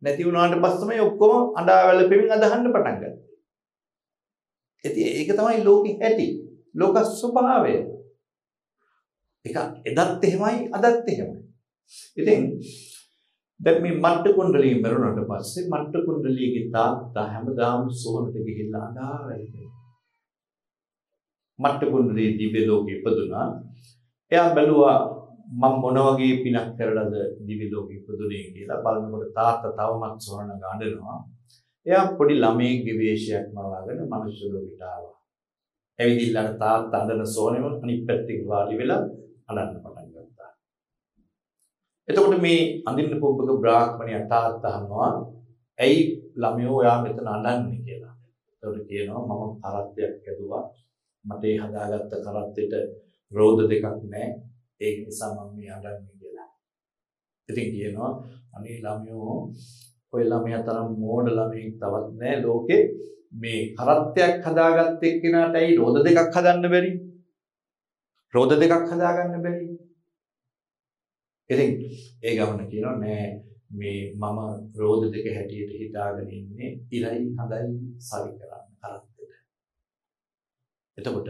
නැති වුණාට පස්සේ තමයි ඔක්කොම අඬා වැළපෙමින් අදහන්න පටන් ගත්තේ. ඉතින් ඒක තමයි ලෝකෙ ඇති. ලෝක ස්වභාවය. ඒක එදත් එහෙමයි අදත් එහෙමයි. ඉතින් දැන් මේ මට්ට කුණ්ඩලිය මරුණාට පස්සේ මට්ට කුණ්ඩලියගේ තාත්තා හැමදාම සෝනට ගිහිල්ලා අඬා වැළපෙනවා. මට්ට කුණ්ඩලිය දිව්‍ය ලෝකෙ ඉපදුනා. එයා බැලුවා මම මොන වගේ පිනක් කරලාද දිව්‍ය ලෝකෙ ඉපදුනේ කියලා බලනකොට තාත්තා තවමත් සෝනන ගඳනවා. එයා පොඩි ළමයෙක්ගේ වේශයක් මවාගෙන මනුෂ්‍ය ලෝකෙට ආවා. ඇවිදින්න තාත්තා අඬන සෝනෙම අනිත් පැත්තේ වාඩි වෙලා අඬන්න පටන් ගත්තා. එතකොට මේ අඳින්න පොබ්බක බ්‍රාහ්මණයා තාත්තා අහනවා ඇයි ළමයෝ ඔයා මෙතන අඬන්නේ කියලා. එතකොට කියනවා මම කරත්තයක් ඇදුවා. මට ඒ හදාගත්ත කරත්තෙට රෝද දෙකක් නැහැ. ඒක නිසා මම මේ අඬන්නේ කියලා. ඉතින් කියනවා අනේ ළමයෝ ඔය ළමයා තරම් මෝඩ ළමයෙක් තවත් නැහැ ලෝකේ මේ කරත්තයක් හදාගත්ත එක්කෙනාට ඇයි රෝද දෙකක් හදන්න බැරි? රෝද දෙකක් හදාගන්න බැරි. ඉතින් ඒ ගමන කියනවා නෑ මේ මම රෝද දෙක හැටියට හිතාගෙන ඉන්නේ ඉරයි හඳයි සවි කරන්න කරත්තෙට. එතකොට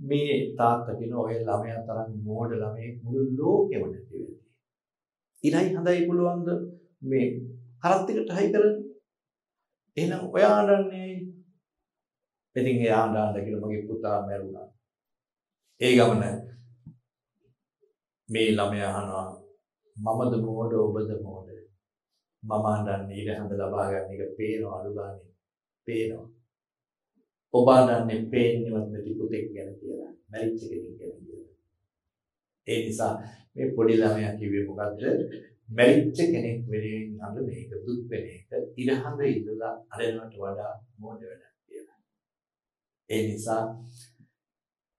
මේ තාත්තා කියන ඔය ළමයා තරම් මෝඩ ළමයෙක් මුළු ලෝකෙම නැති වෙන්නේ. ඉරයි හඳයි පුළුවන්ද මේ කරත්තෙකට හයි කරන්න? එහෙනම් ඔයා අඬන්නේ ඉතින් එයා අඬන්න කියලා මගේ පුතා මැරුණා. ඒ ගමන මේ ළමයා අහනවා මමද මෝඩ ඔබද මෝඩ මම අඬන්නේ ඉර හඳ ලබා ගන්න එක පේනවා අඩු ගානේ පේනවා ඔබ අඬන්නේ පේන්නේවත් නැති පුතෙක් ගැන කියලා මැරිච්ච කෙනෙක් ගැන කියලා. ඒ නිසා මේ පොඩි ළමයා කිව්වේ මොකද්ද? මැරිච්ච කෙනෙක් වෙනුවෙන් අඬන එක දුක් වෙන එක ඉර හඳ ඉඳලා අඬනවට වඩා මෝඩ වැඩක් කියලා. ඒ නිසා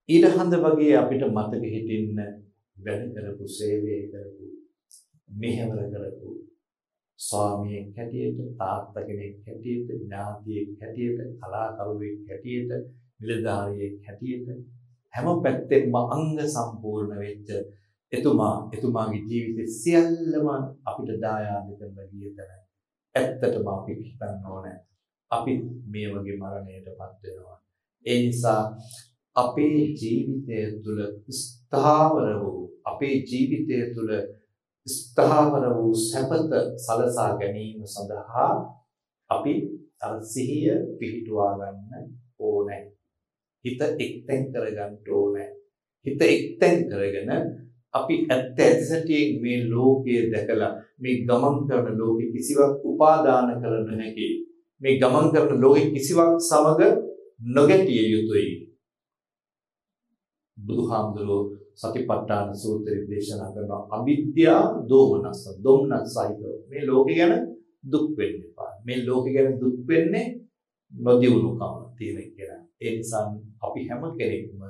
ඉර හඳ වගේ අපිට මතක හිටින්න වැඩ කරපු සේවය කරපු මෙහෙවර කරපු ස්වාමියෙක් හැටියට තාත්තා කෙනෙක් හැටියට ඥාතියෙක් හැටියට කලාකරුවෙක් හැටියට නිලධාරියෙක් හැටියට හැම පැත්තෙම අංග සම්පූර්ණ වෙච්ච එතුමා එතුමාගේ ජීවිතේ සියල්ලම අපිට දායාද කරලා ගිය තැන ඇත්තටම අපි හිතන්න ඕනේ. අපි මේ වගේ මරණයටපත් වෙනවා. ඒ නිසා අපේ ජීවිතය තුළ ස්ථාවර වූ අපේ ජීවිතය තුළ ස්ථාවර වූ සැපත සලසා ගැනීම සඳහා අපි අර සිහිය පිහිටුවා ගන්න ඕනේ. හිත එක්තෙන් කරගන්න ඕනේ. හිත එක්තෙන් කරගෙන අපි ඇත්ත ඇතිසැටියෙන් මේ ලෝකය දැකලා මේ ගමන් කරන ලෝකෙ කිසිවක් උපාදාන කර නොහැකි. මේ ගමන් කරන ලෝකෙ කිසිවක් සමග නොගැටිය යුතුයි. බුදුහාමුදුරුවෝ සතිපට්ඨාන සූත්‍රය දේශනා කරනවා. අවිද්‍යා දෝමනස දොම්නසයිද මේ ලෝකෙ ගැන දුක් වෙන්න එපා. මේ ලෝකෙ ගැන දුක් වෙන්නේ නොදියුණුකම තියෙන කෙනා ඒ නිසා අපි හැම කෙනෙක්ම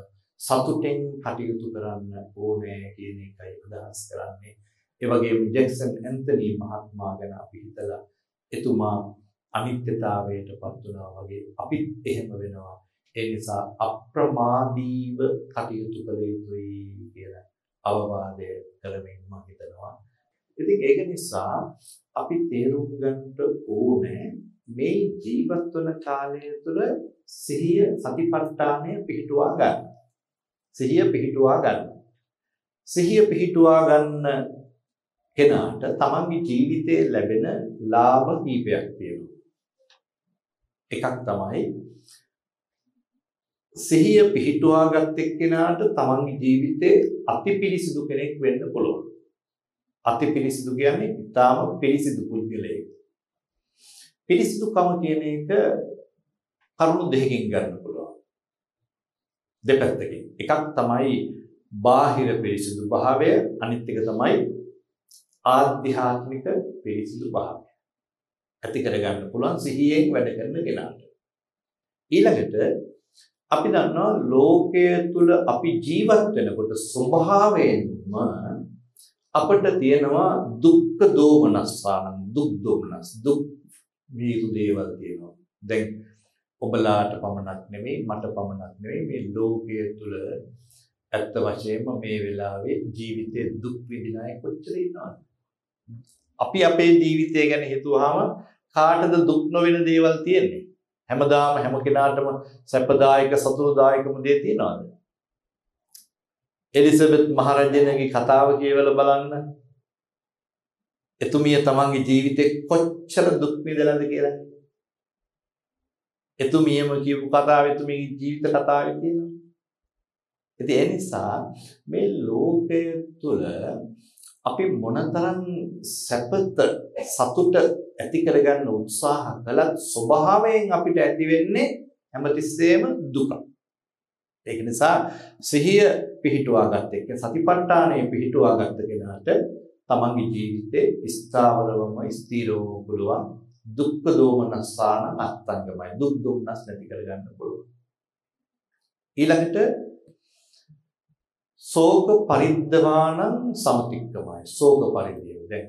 සතුටෙන් කටයුතු කරන්න ඕනේ කියන එකයි අදහස් කරන්නේ. ඒ වගේම ජැක්සන් ඇන්තනි මහත්මයා ගැන අපි හිතලා එතුමා අනිත්‍යතාවයටපත් වුණා වගේ අපිත් එහෙම වෙනවා. ඒ නිසා අප්‍රමාදීව කටයුතු කළ යුතුයි කියලා අවවාදය කළමින් මම හිතනවා. ඉතින් ඒක නිසා අපි තේරුම් ගන්නට ඕනේ මේ ජීවත් වන කාලය තුළ සිහිය සතිපට්ඨානය පිහිටුවා ගන්න. සිහිය පිහිටුවා ගන්න. සිහිය පිහිටුවා ගන්න කෙනාට තමන්ගේ ජීවිතයේ ලැබෙන ලාභ කීපයක් තියෙනවා. එකක් තමයි සිහිය පිහිටුවාගත් එක්කෙනාට තමන්ගේ ජීවිතේ අතිපිරිසිදු කෙනෙක් වෙන්න පුළුවන්. අතිපිරිසිදු කියන්නේ ඊටාම පිරිසිදු පුද්ගලයෙක්. පිරිසිදුකම කියන එක කරුණු දෙකකින් ගන්න පුළුවන්. දෙපැත්තකින්. එකක් තමයි බාහිර පිරිසිදු භාවය, අනිත් එක තමයි ආධ්‍යාත්මික පිරිසිදු භාවය. ඇති කරගන්න පුළුවන් සිහියෙන් වැඩ කරන කෙනාට. ඊළඟට අපි දන්නවා ලෝකය තුල අපි ජීවත් වෙනකොට ස්වභාවයෙන්ම අපිට තියෙනවා දුක්ඛ දෝමනස්සාන දුක් දෝමනස් දුක් වීතු දේවල් තියෙනවා. දැන් ඔබලාට පමණක් නෙමෙයි මට පමණක් නෙමෙයි මේ ලෝකය තුල ඇත්ත වශයෙන්ම මේ වෙලාවේ ජීවිතේ දුක් විඳින අය කොච්චර ඉන්නවද? අපි අපේ ජීවිතය ගැන හිතුවාම කාටද දුක් නොවන දේවල් තියෙන්නේ? හැමදාම හැම කෙනාටම සැපදායක සතුටුදායකම දේ තියනවාද? එලිසබෙත් මහරජනගේ කතාව කියවලා බලන්න. එතුමිය තමන්ගේ ජීවිතේ කොච්චර දුක් විඳලාද කියලා. එතුමියම කියපු කතාව එතුමියගේ ජීවිත කතාවේ තියෙනවා. ඉතින් ඒ නිසා මේ ලෝකය තුළ අපි මොනතරම් සැපත සතුට ඇති කරගන්න උත්සාහ කළත් ස්වභාවයෙන් අපිට ඇති වෙන්නේ හැමතිස්සෙම දුක. ඒක නිසා සිහිය පිහිටුවා ගන්න එක සතිපට්ඨානය පිහිටුවා ගන්න කෙනාට තමන්ගේ ජීවිතේ ස්ථාවරවම ස්ථීරවම පුළුවන් දුක්ඛ දෝමනස්සාන අත්ංගමයි දුක් දුම්නස් නැති කරගන්න පුළුවන්. ඊළඟට ශෝක පරිද්දවානං සමතික්කමයි ශෝක පරිද්දය දැන්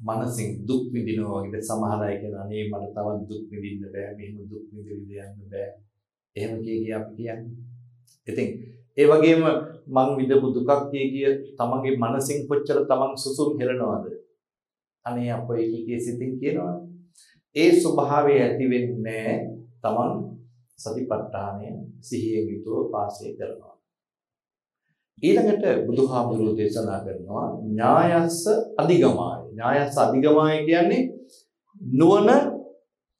මනසින් දුක් විඳිනවා වගේ සමහර අය කියන අනේ මට තවත් දුක් විඳින්න බෑ මෙහෙම දුක් විඳින්න යන්න බෑ. එහෙම කිය කිය අපි කියන්නේ. ඉතින් ඒ වගේම මං විඳපු දුකක් කිය කිය තමන්ගේ මනසින් කොච්චර තමන් සුසුම් හෙලනවද අනේ අපෝ එකකේ සිතින් කියනවා. ඒ ස්වභාවය ඇති වෙන්නේ තමන් සතිපට්ඨානය සිහියෙන් යුතුව පාසය කරනවා. ඊළඟට බුදුහාමුදුරුවෝ දේශනා කරනවා ඥායස්ස අධිගමාය. ඥායස්ස අධිගමාය කියන්නේ නුවණ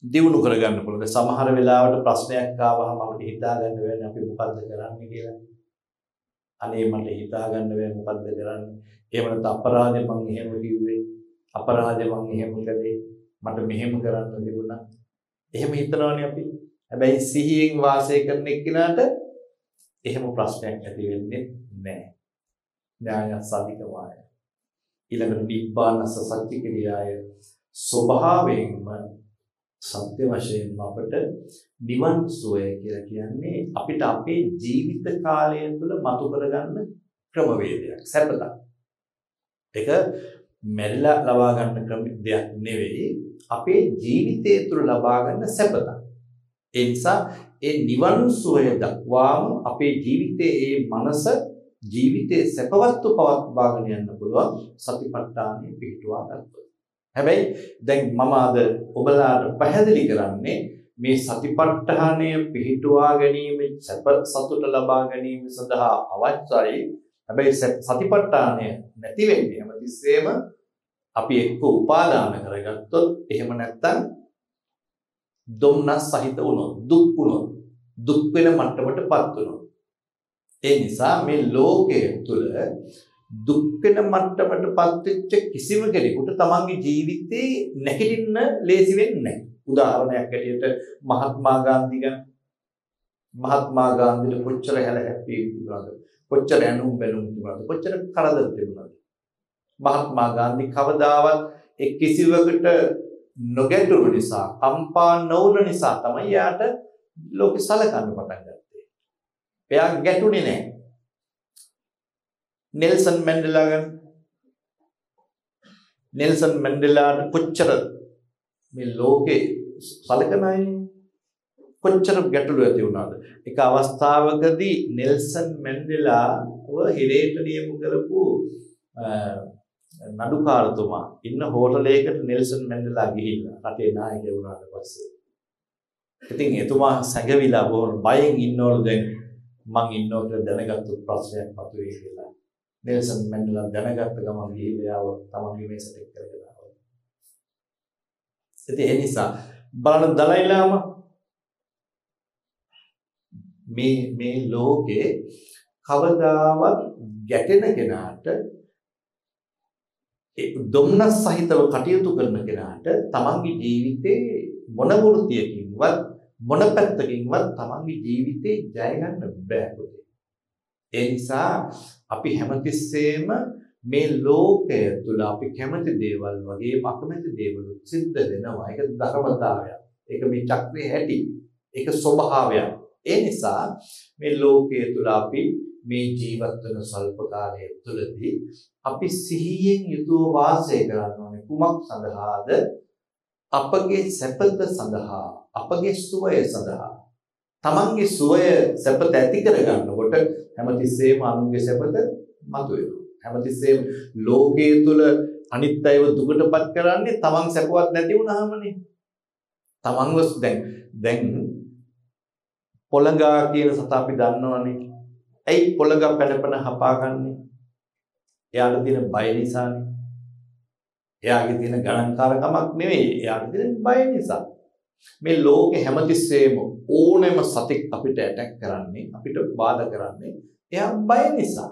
දියුණු කරගන්න පුළුවන්. සමහර වෙලාවට ප්‍රශ්නයක් ආවහම අපිට හිතා ගන්න වෙන්නේ අපි මොකද්ද කරන්නේ කියලා. අනේ මට හිතා ගන්න බැහැ මොකද්ද කරන්නේ. එහෙම නැත්නම් අපරාධය මං එහෙම කිව්වේ. අපරාධය මං එහෙම කළේ. මට මෙහෙම කරන්න තිබුණා. එහෙම හිතනවනේ අපි. හැබැයි සිහියෙන් වාසය කරන එක්කිනාට එහෙම ප්‍රශ්නයක් ඇති වෙන්නේ නැහැ. ඥායස් අධිකමාය. ඊළඟට නිබ්බානස සත්‍ය ක්‍රියාය ස්වභාවයෙන්ම සත්‍ය වශයෙන්ම අපට නිවන් සුවය කියලා කියන්නේ අපිට අපේ ජීවිත කාලය තුළ මතු කරගන්න ක්‍රමවේදයක් සැපතක්. ඒක මෙල්ලා ලබා ගන්න ක්‍රම දෙයක් නෙවෙයි අපේ ජීවිතය තුළ ලබා ගන්න සැපතක්. ඒ නිසා ඒ නිවන් සුවය දක්වාම අපේ ජීවිතයේ ඒ මනස ජීවිතේ සැපවත්ව පවත්වාගෙන යන්න පුළුවන් සතිපට්ඨානෙ පිටුවා ගත්තොත්. හැබැයි දැන් මම අද ඔබලාට පැහැදිලි කරන්නේ මේ සතිපට්ඨානය පිහිටුවා ගැනීම සැප සතුට ලබා ගැනීම සඳහා අවශ්‍යයි. හැබැයි සතිපට්ඨානය නැති වෙන්නේ හැමතිස්සෙම අපි එක්ක උපාදාන කරගත්තොත් එහෙම නැත්තම් දුම්නස් සහිත වුණොත් දුක් වුණොත් දුක් වෙන මට්ටමටපත් වුණොත් ඒ නිසා මේ ලෝකය තුළ දුක් වෙන මට්ටමටපත් වෙච්ච කිසිම කෙනෙකුට තමන්ගේ ජීවිතේ නැගිටින්න ලේසි වෙන්නේ නැහැ. උදාහරණයක් ඇටියට මහත්මා ගාන්ධි ගැන මහත්මා ගාන්ධිට කොච්චර හැල හැප්පී තිබුණාද? කොච්චර ඇනුම් බැනුම් තිබුණාද? කොච්චර කරදර තිබුණාද? මහත්මා ගාන්ධි කවදාවත් එක් කිසිවකට නොගැටුණු නිසා, කම්පා නොවුන නිසා තමයි යාට ලෝකෙ සලකන්න පටන් ගත්තේ. එයා ගැටුනේ නැහැ. නෙල්සන් මැන්ඩෙලා ගැන නෙල්සන් මැන්ඩෙලාට කොච්චර මේ ලෝකේ සලකන අයනේ කොච්චර ගැටලු ඇති වුණාද? එක අවස්ථාවකදී නෙල්සන් මැන්ඩෙලාව හිරේට නියම කරපු නඩුකාරතුමා ඉන්න හෝටලයකට නෙල්සන් මැන්ඩෙලා ගිහිල්ලා රටේ නායකයෙක් වුණාට පස්සේ ඉතින් එතුමා සැඟවිලා බොහොම බයෙන් ඉන්නවලු දැන් මං ඉන්නව කියලා දැනගත්තු ප්‍රශ්නයක් මතුවේ කියලා. නෙල්සන් මැන්ඩෙලා දැනගත්ත ගමන් ගිහිල්ලා යාව තමන්ගේ මේසට එක් කරගෙන ආවා. ඉතින් ඒ නිසා බලන්න දලයිලාම මේ මේ ලෝකේ කවදාවත් ගැටෙන කෙනාට දුම්නස් සහිතව කටයුතු කරන කෙනාට තමන්ගේ ජීවිතේ මොන වෘත්තියකින්වත් මොන පැත්තකින්වත් තමන්ගේ ජීවිතේ ජය ගන්න බෑ පුතේ. ඒ නිසා අපි හැමතිස්සෙම මේ ලෝකය තුල අපි කැමති දේවල් වගේම අකමැති දේවල් සිද්ධ වෙනවා. ඒක ධර්මතාවයක්. ඒක මේ චක්‍රයේ හැටි. ඒක ස්වභාවයක්. ඒ නිසා මේ ලෝකයේ තුල අපි මේ ජීවත් වෙන සල්ප කාලය තුළදී අපි සිහියෙන් යුතුව වාසය කරන්න ඕනේ කුමක් සඳහාද අපගේ සැපත සඳහා අපගේ සුවය සඳහා තමන්ගේ සුවය සැපත ඇති කරගන්නකොට හැමතිස්සෙම අනුන්ගේ සැපත මතුවෙනවා හැමතිස්සෙම ලෝකයේ තුල අනිත් අයව දුකටපත් කරන්නේ තමන් සැපවත් නැති වුනහමනේ තමන්ව දැන් දැන් පොළඟා කියන සතා අපි දන්නවනේ ඇයි පොළඟ පැනපැන හපාගන්නේ? එයාට තියෙන බය නිසානේ. එයාගේ තියෙන ගණන්කාරකමක් නෙවෙයි. එයාට තියෙන බය නිසා. මේ ලෝකේ හැමතිස්සෙම ඕනෑම සතෙක් අපිට ඇටැක් කරන්නේ අපිට බාධා කරන්නේ එයා බය නිසා.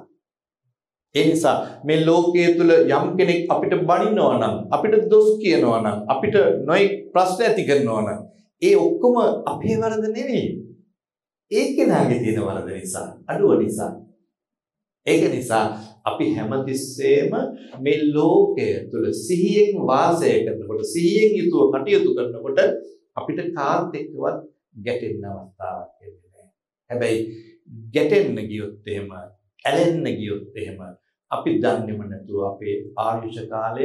ඒ නිසා මේ ලෝකයේ තුල යම් කෙනෙක් අපිට බනිනවා නම් අපිට දොස් කියනවා නම් අපිට නොයෙක් ප්‍රශ්න ඇති කරනවා නම් ඒ ඔක්කොම අපේ වරද නෙවෙයි. ඒ කෙනාගේ තියෙන වරද නිසා අඩුව නිසා ඒක නිසා අපි හැමතිස්සෙම මේ ලෝකය තුල සිහියෙන් වාසය කරනකොට සිහියෙන් යුතුව කටයුතු කරනකොට අපිට කාත් එක්කවත් ගැටෙන්න අවස්ථාවක් එන්නේ නැහැ. හැබැයි ගැටෙන්න ගියොත් එහෙම ඇලෙන්න ගියොත් එහෙම අපි දන්නේම නැතුව අපේ ආයුෂ කාලය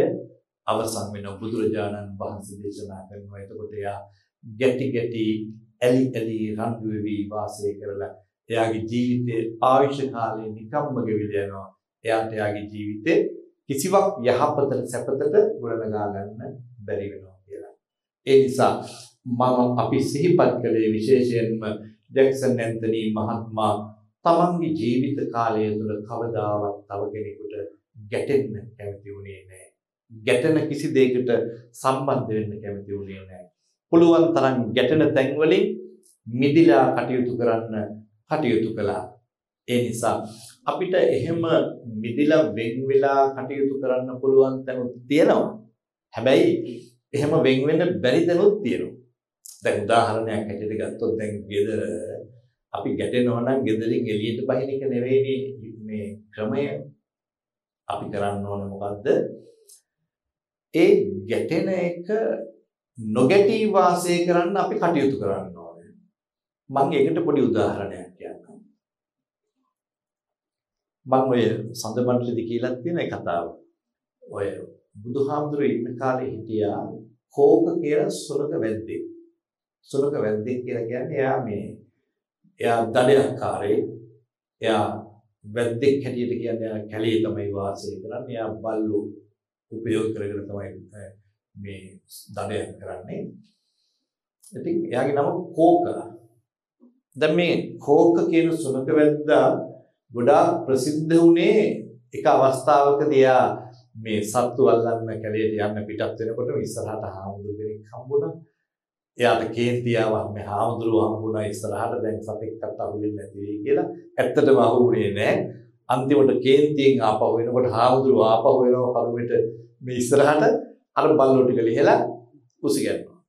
අවසන් වෙන බුදුරජාණන් වහන්සේ දේශනා කරනවා. එතකොට එයා ගැටි ගැටි ඇලි ඇලි රණ්ඩු වෙවි වාසය කරලා එයාගේ ජීවිතයේ ආයුෂ කාලය නිකම්ම ගෙවිලා යනවා. එයාට එයාගේ ජීවිතේ කිසිවක් යහපතට සැපතට ගොඩනගා ගන්න බැරි වෙනවා කියලා. ඒ නිසා මම අපි සිහිපත් කළේ විශේෂයෙන්ම ජැක්සන් ඇන්තනි මහත්මයා තමන්ගේ ජීවිත කාලය තුළ කවදාවත් තව කෙනෙකුට ගැටෙන්න කැමති වුණේ නැහැ. ගැටෙන කිසි දෙයකට සම්බන්ධ වෙන්න කැමති වුණේ නැහැ. පුළුවන් තරම් ගැටෙන තැන්වලින් මිදිලා කටයුතු කරන්න කටයුතු කළා. ඒ නිසා අපිට එහෙම මිදිලා වෙන් වෙලා කටයුතු කරන්න පුළුවන් තැනුත් තියෙනවා. හැබැයි එහෙම වෙන් වෙන්න බැරි තැනුත් තියෙනවා. දැන් උදාහරණයක් හැටියට ගත්තොත් දැන් ගෙදර අපි ගැටෙනවා නම් ගෙදරින් එළියට බහින එක නෙවෙයිනේ මේ ක්‍රමය. අපි කරන්න ඕන මොකද්ද? ඒ ගැටෙන එක නොගැටී වාසය කරන්න අපි කටයුතු කරන්න ඕනේ. මම ඒකට පොඩි උදාහරණයක් කියන්නම්. මම ඔය සඳමණ්ඩලෙදි කියලා තියෙන කතාව. ඔය බුදුහාමුදුරුවෝ ඉන්න කාලේ හිටියා කෝක කියලා සුලක වැද්දෙක්. සුලක වැද්දෙක් කියලා කියන්නේ එයා මේ එයා දඩයක්කාරේ. එයා වැද්දෙක් හැටියට කියන්නේ එයා කැලේ තමයි වාසය කරන්නේ. එයා බල්ලෝ උපයෝග කරගෙන තමයි මේ දඩයන් කරන්නේ. ඉතින් එයාගේ නම කෝක. දැන් මේ කෝක කියන සුනක වැද්දා ගොඩාක් ප්‍රසිද්ධ වුණේ එක අවස්ථාවකදී එයා මේ සත්තු අල්ලන්න කැලේට යන්න පිටත් වෙනකොට ඉස්සරහට හාමුදුරු කෙනෙක් හම්බුණා. එයාට කේන්ති ආවා මේ හාමුදුරුවෝ හම්බුණා ඉස්සරහට දැන් සතෙක්වත් අහුවෙන්නේ නැති වෙයි කියලා. ඇත්තටම අහුුනේ නැහැ. අන්තිමට කේන්තියෙන් ආපහු වෙනකොට හාමුදුරුවෝ ආපහු වෙනවා කරුමෙට මේ ඉස්සරහට අර බල්ලෝ ටික ලිහලා කුසි ගන්නවා.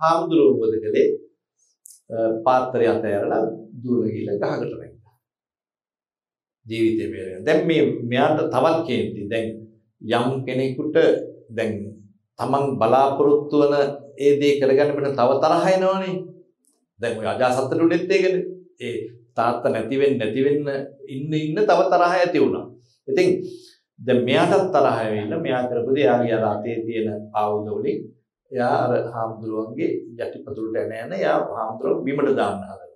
හාමුදුරුවෝ මොකද කළේ? පාත්‍රය අතහැරලා දුවලා ගිහලා ගහකට වැටුණා. ජීවිතේ බේරගෙන. දැන් මේ මෙයාට තවත් කේන්ති. දැන් යම් කෙනෙකුට දැන් තමන් බලාපොරොත්තු වන ඒ දේ කරගන්න බට තව තරහ එනවනේ. දැන් ඔය අජාසත්තට උනේත් ඒකනේ. ඒ තාත්තා නැති වෙන්න නැති වෙන්න ඉන්න ඉන්න තව තරහ ඇති වුණා. ඉතින් දැන් මෙයාටත් තරහ ඇවිල්ලා මෙයා කරපු දේ එයාගේ අර අතේ තියෙන ආයුධ වලින් එයා අර හාමුදුරුවන්ගේ යටිපතුලට එන යන එයා හාමුදුරුවෝ බිමට දාන්න හදනවා.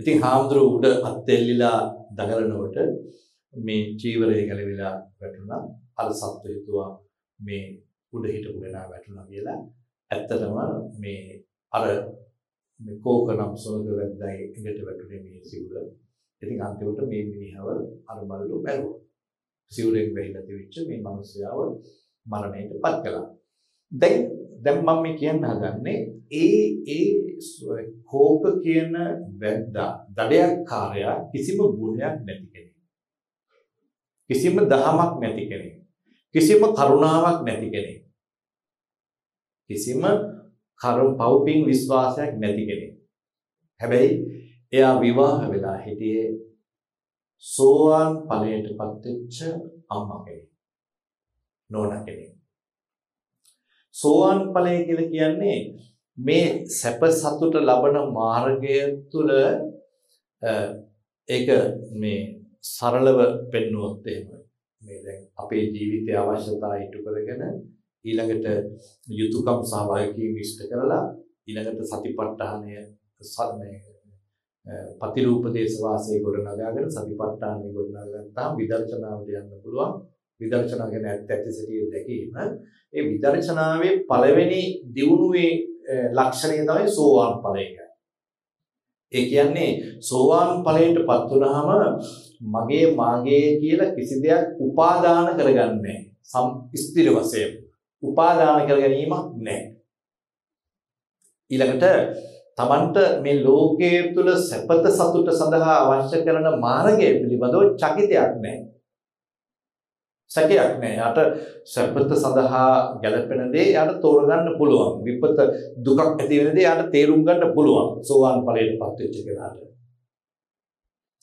ඉතින් හාමුදුරුවෝ උඩ අත්ෙල්ලිලා දඟලනකොට මේ චීවරය ගැලවිලා වැටුණා. අර සත්ව හිතුවා මේ උඩ හිටපු කෙනා වැටුණා කියලා. ඇත්තටම මේ අර මේ කෝකනම් සොනක වැද්දායි එඟට වැටුනේ මේ සිවුර. ඉතින් අන්තිමට මේ මිනිහව අර බල්ලෝ මැරුවා. සිවුරෙන් වැහිලා තිබිච්ච මේ මිනිස්යාව මරණයට පත් කළා. දැන් දැන් මම මේ කියන්න හදන්නේ ඒ ඒ කෝක කියන වැද්දා දඩයක්කාරයා කිසිම ගුණයක් නැති කෙනෙක්. කිසිම දහමක් නැති කෙනෙක්. කිසිම කරුණාවක් නැති කෙනෙක්. කිසිම කරුණ පව්පින් විශ්වාසයක් නැති කෙනෙක්. හැබැයි එයා විවාහ වෙලා හිටියේ සෝවාන් ඵලයටපත් වෙච්ච අම්මා කෙනෙක්. නෝනා කෙනෙක්. සෝවාන් ඵලය කියලා කියන්නේ මේ සැප සතුට ලබන මාර්ගය තුළ ඒක මේ සරලව පෙන්වුවොත් එහෙම. මේ දැන් අපේ ජීවිතයේ අවශ්‍යතා ඉටු කරගෙන ඊළඟට යුතුයකම් සහ වගකීම් ඉෂ්ට කරලා ඊළඟට සතිපට්ඨානය මේ පතිරූප දේශ වාසයේ ගොඩනගාගෙන සතිපට්ඨානය ගොඩනගාගත්තාම විදර්ශනාවට යන්න පුළුවන්. විදර්ශනා ගැන ඇත්ත ඇති සිටියේ දැකීම. ඒ විදර්ශනාවේ පළවෙනි දියුණුවේ ලක්ෂණය තමයි සෝවාන් ඵලය ඒ කියන්නේ සෝවාන් ඵලයටපත් වුනහම මගේ මාගේ කියලා කිසි දෙයක් උපාදාන කරගන්නේ සම් ස්ථිර වශයෙන්. උපාදාන කර ගැනීමක් නැහැ. ඊළඟට තමන්ට මේ ලෝකයේ තුල සැපත සතුට සඳහා අවශ්‍ය කරන මාර්ගය පිළිබඳව චකිතයක් නැහැ. සැකයක් නෑ. යාට සැපත සඳහා ගැලපෙන දේ යාට තෝරගන්න පුළුවන්. විපත දුකක් ඇති වෙන දේ යාට තේරුම් ගන්න පුළුවන්. සෝවාන් ඵලයටපත් වෙච්ච කෙනාට.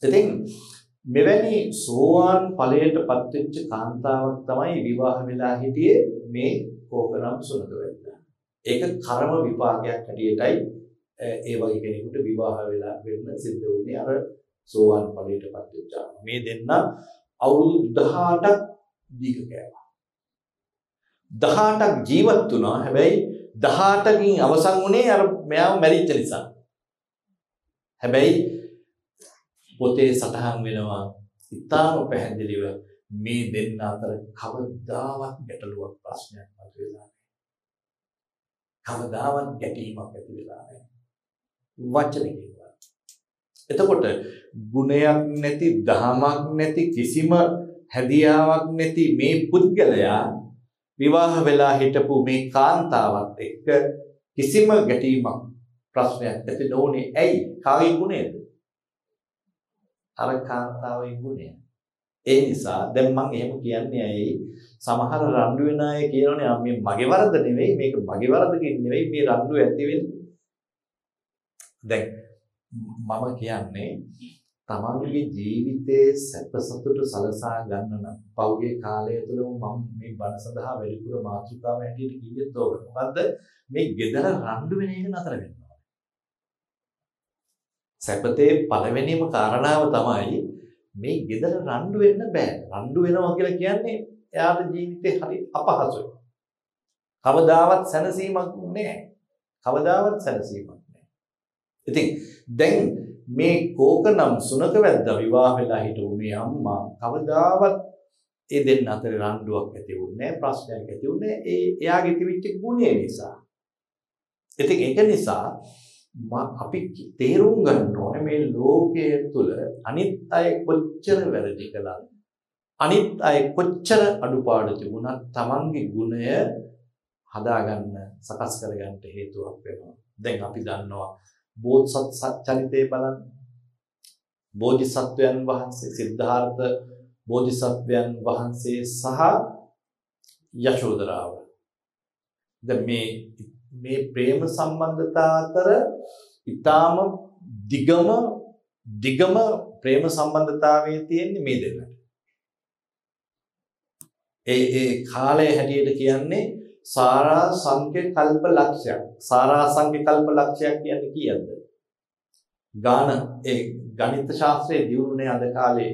ඉතින් මෙවැනි සෝවාන් ඵලයටපත් වෙච්ච කාන්තාවක් තමයි විවාහ වෙලා හිටියේ මේ කෝකනම් සුනක වෙද්දා. ඒක කර්ම විපාකයක් හැටියටයි ඒ වගේ කෙනෙකුට විවාහ වෙලා වෙන්න සිද්ධ වුණේ අර සෝවාන් ඵලයටපත් වෙච්චා. මේ දෙන්න අවුරුදු 18ක් දීක කෑවා. 18ක් ජීවත් වුණා. හැබැයි 18කින් අවසන් වුණේ අර මෙයාව මැරිච්ච නිසා. හැබැයි පොතේ සටහන් වෙනවා ඉතාම පැහැදිලිව මේ දෙන්න අතර කවදාවත් ගැටලුවක් ප්‍රශ්නයක් මතුවෙලා නැහැ. කවදාවත් ගැටීමක් ඇති වෙලා නැහැ. වචනකින් එතකොට ගුණයක් නැති දහමක් නැති කිසිම හැදියාවක් නැති මේ පුද්ගලයා විවාහ වෙලා හිටපු මේ කාන්තාවත් එක්ක කිසිම ගැටීමක් ප්‍රශ්නයක් ඇති නොවුනේ. ඇයි? කාගේ ගුණයද? අර කාන්තාවේ ගුණය. ඒ නිසා දැන් මම එහෙම කියන්නේ ඇයි? සමහර රණ්ඩු වෙන අය කියනෝනේ මේ මගේ වරද නෙවෙයි මේක මගේ වරදකින් නෙවෙයි මේ රණ්ඩු ඇති වෙන්නේ. දැන් මම කියන්නේ තමන්ගේ ජීවිතයේ සැප සතුට සලසා ගන්න නම් පෞගේ කාලය තුළ මම මේ බණ සඳහා වැඩිපුර මාතෘකාව හැටියට කිව්වෙත් ඕක. මොකද්ද? මේ gedara රණ්ඩු වෙන එක නතර වෙන්න ඕනේ. සැපතේ පළවෙනිම කාරණාව තමයි මේ gedara රණ්ඩු වෙන්න බෑ. රණ්ඩු වෙනවා කියලා කියන්නේ එයාගේ ජීවිතේ හරි අපහසුයි. කවදාවත් සැනසීමක් නෑ. කවදාවත් සැනසීමක් නෑ. ඉතින් දැන් මේ කෝක නම් සුනක වැද්දා විවාහ වෙලා හිටපු මේ අම්මා කවදාවත් ඒ දෙන්න අතර රණ්ඩුවක් ඇති වුණේ ප්‍රශ්නයක් ඇති වුණේ ඒ එයාගේ තිබිච්ච ගුණය නිසා. ඉතින් ඒක නිසා අපි තේරුම් ගන්න ඕනේ මේ ලෝකයේ තුල අනිත් අය කොච්චර වැරදි කළාද අනිත් අය කොච්චර අඩුපාඩු තිබුණත් Tamange ගුණය හදාගන්න සකස් කරගන්න හේතුවක් වෙනවා. දැන් අපි දන්නවා බෝධිසත් චරිතය බලන්න. බෝධිසත්වයන් වහන්සේ සිද්ධාර්ථ බෝධිසත්වයන් වහන්සේ සහ යශෝදරාව. දැන් මේ මේ ප්‍රේම සම්බන්ධතා අතර ඊටාම දිගම දිගම ප්‍රේම සම්බන්ධතාවයේ තියෙන්නේ මේ දෙන්නට. ඒ ඒ කාලය හැටියට කියන්නේ සාරා සංඛ්‍ය කල්ප ලක්ෂයක්. සාරා සංඛ්‍ය කල්ප ලක්ෂයක් කියන්නේ කීයද? ගාන ඒ ගණිත ශාස්ත්‍රයේ දියුණුනේ අද කාලේ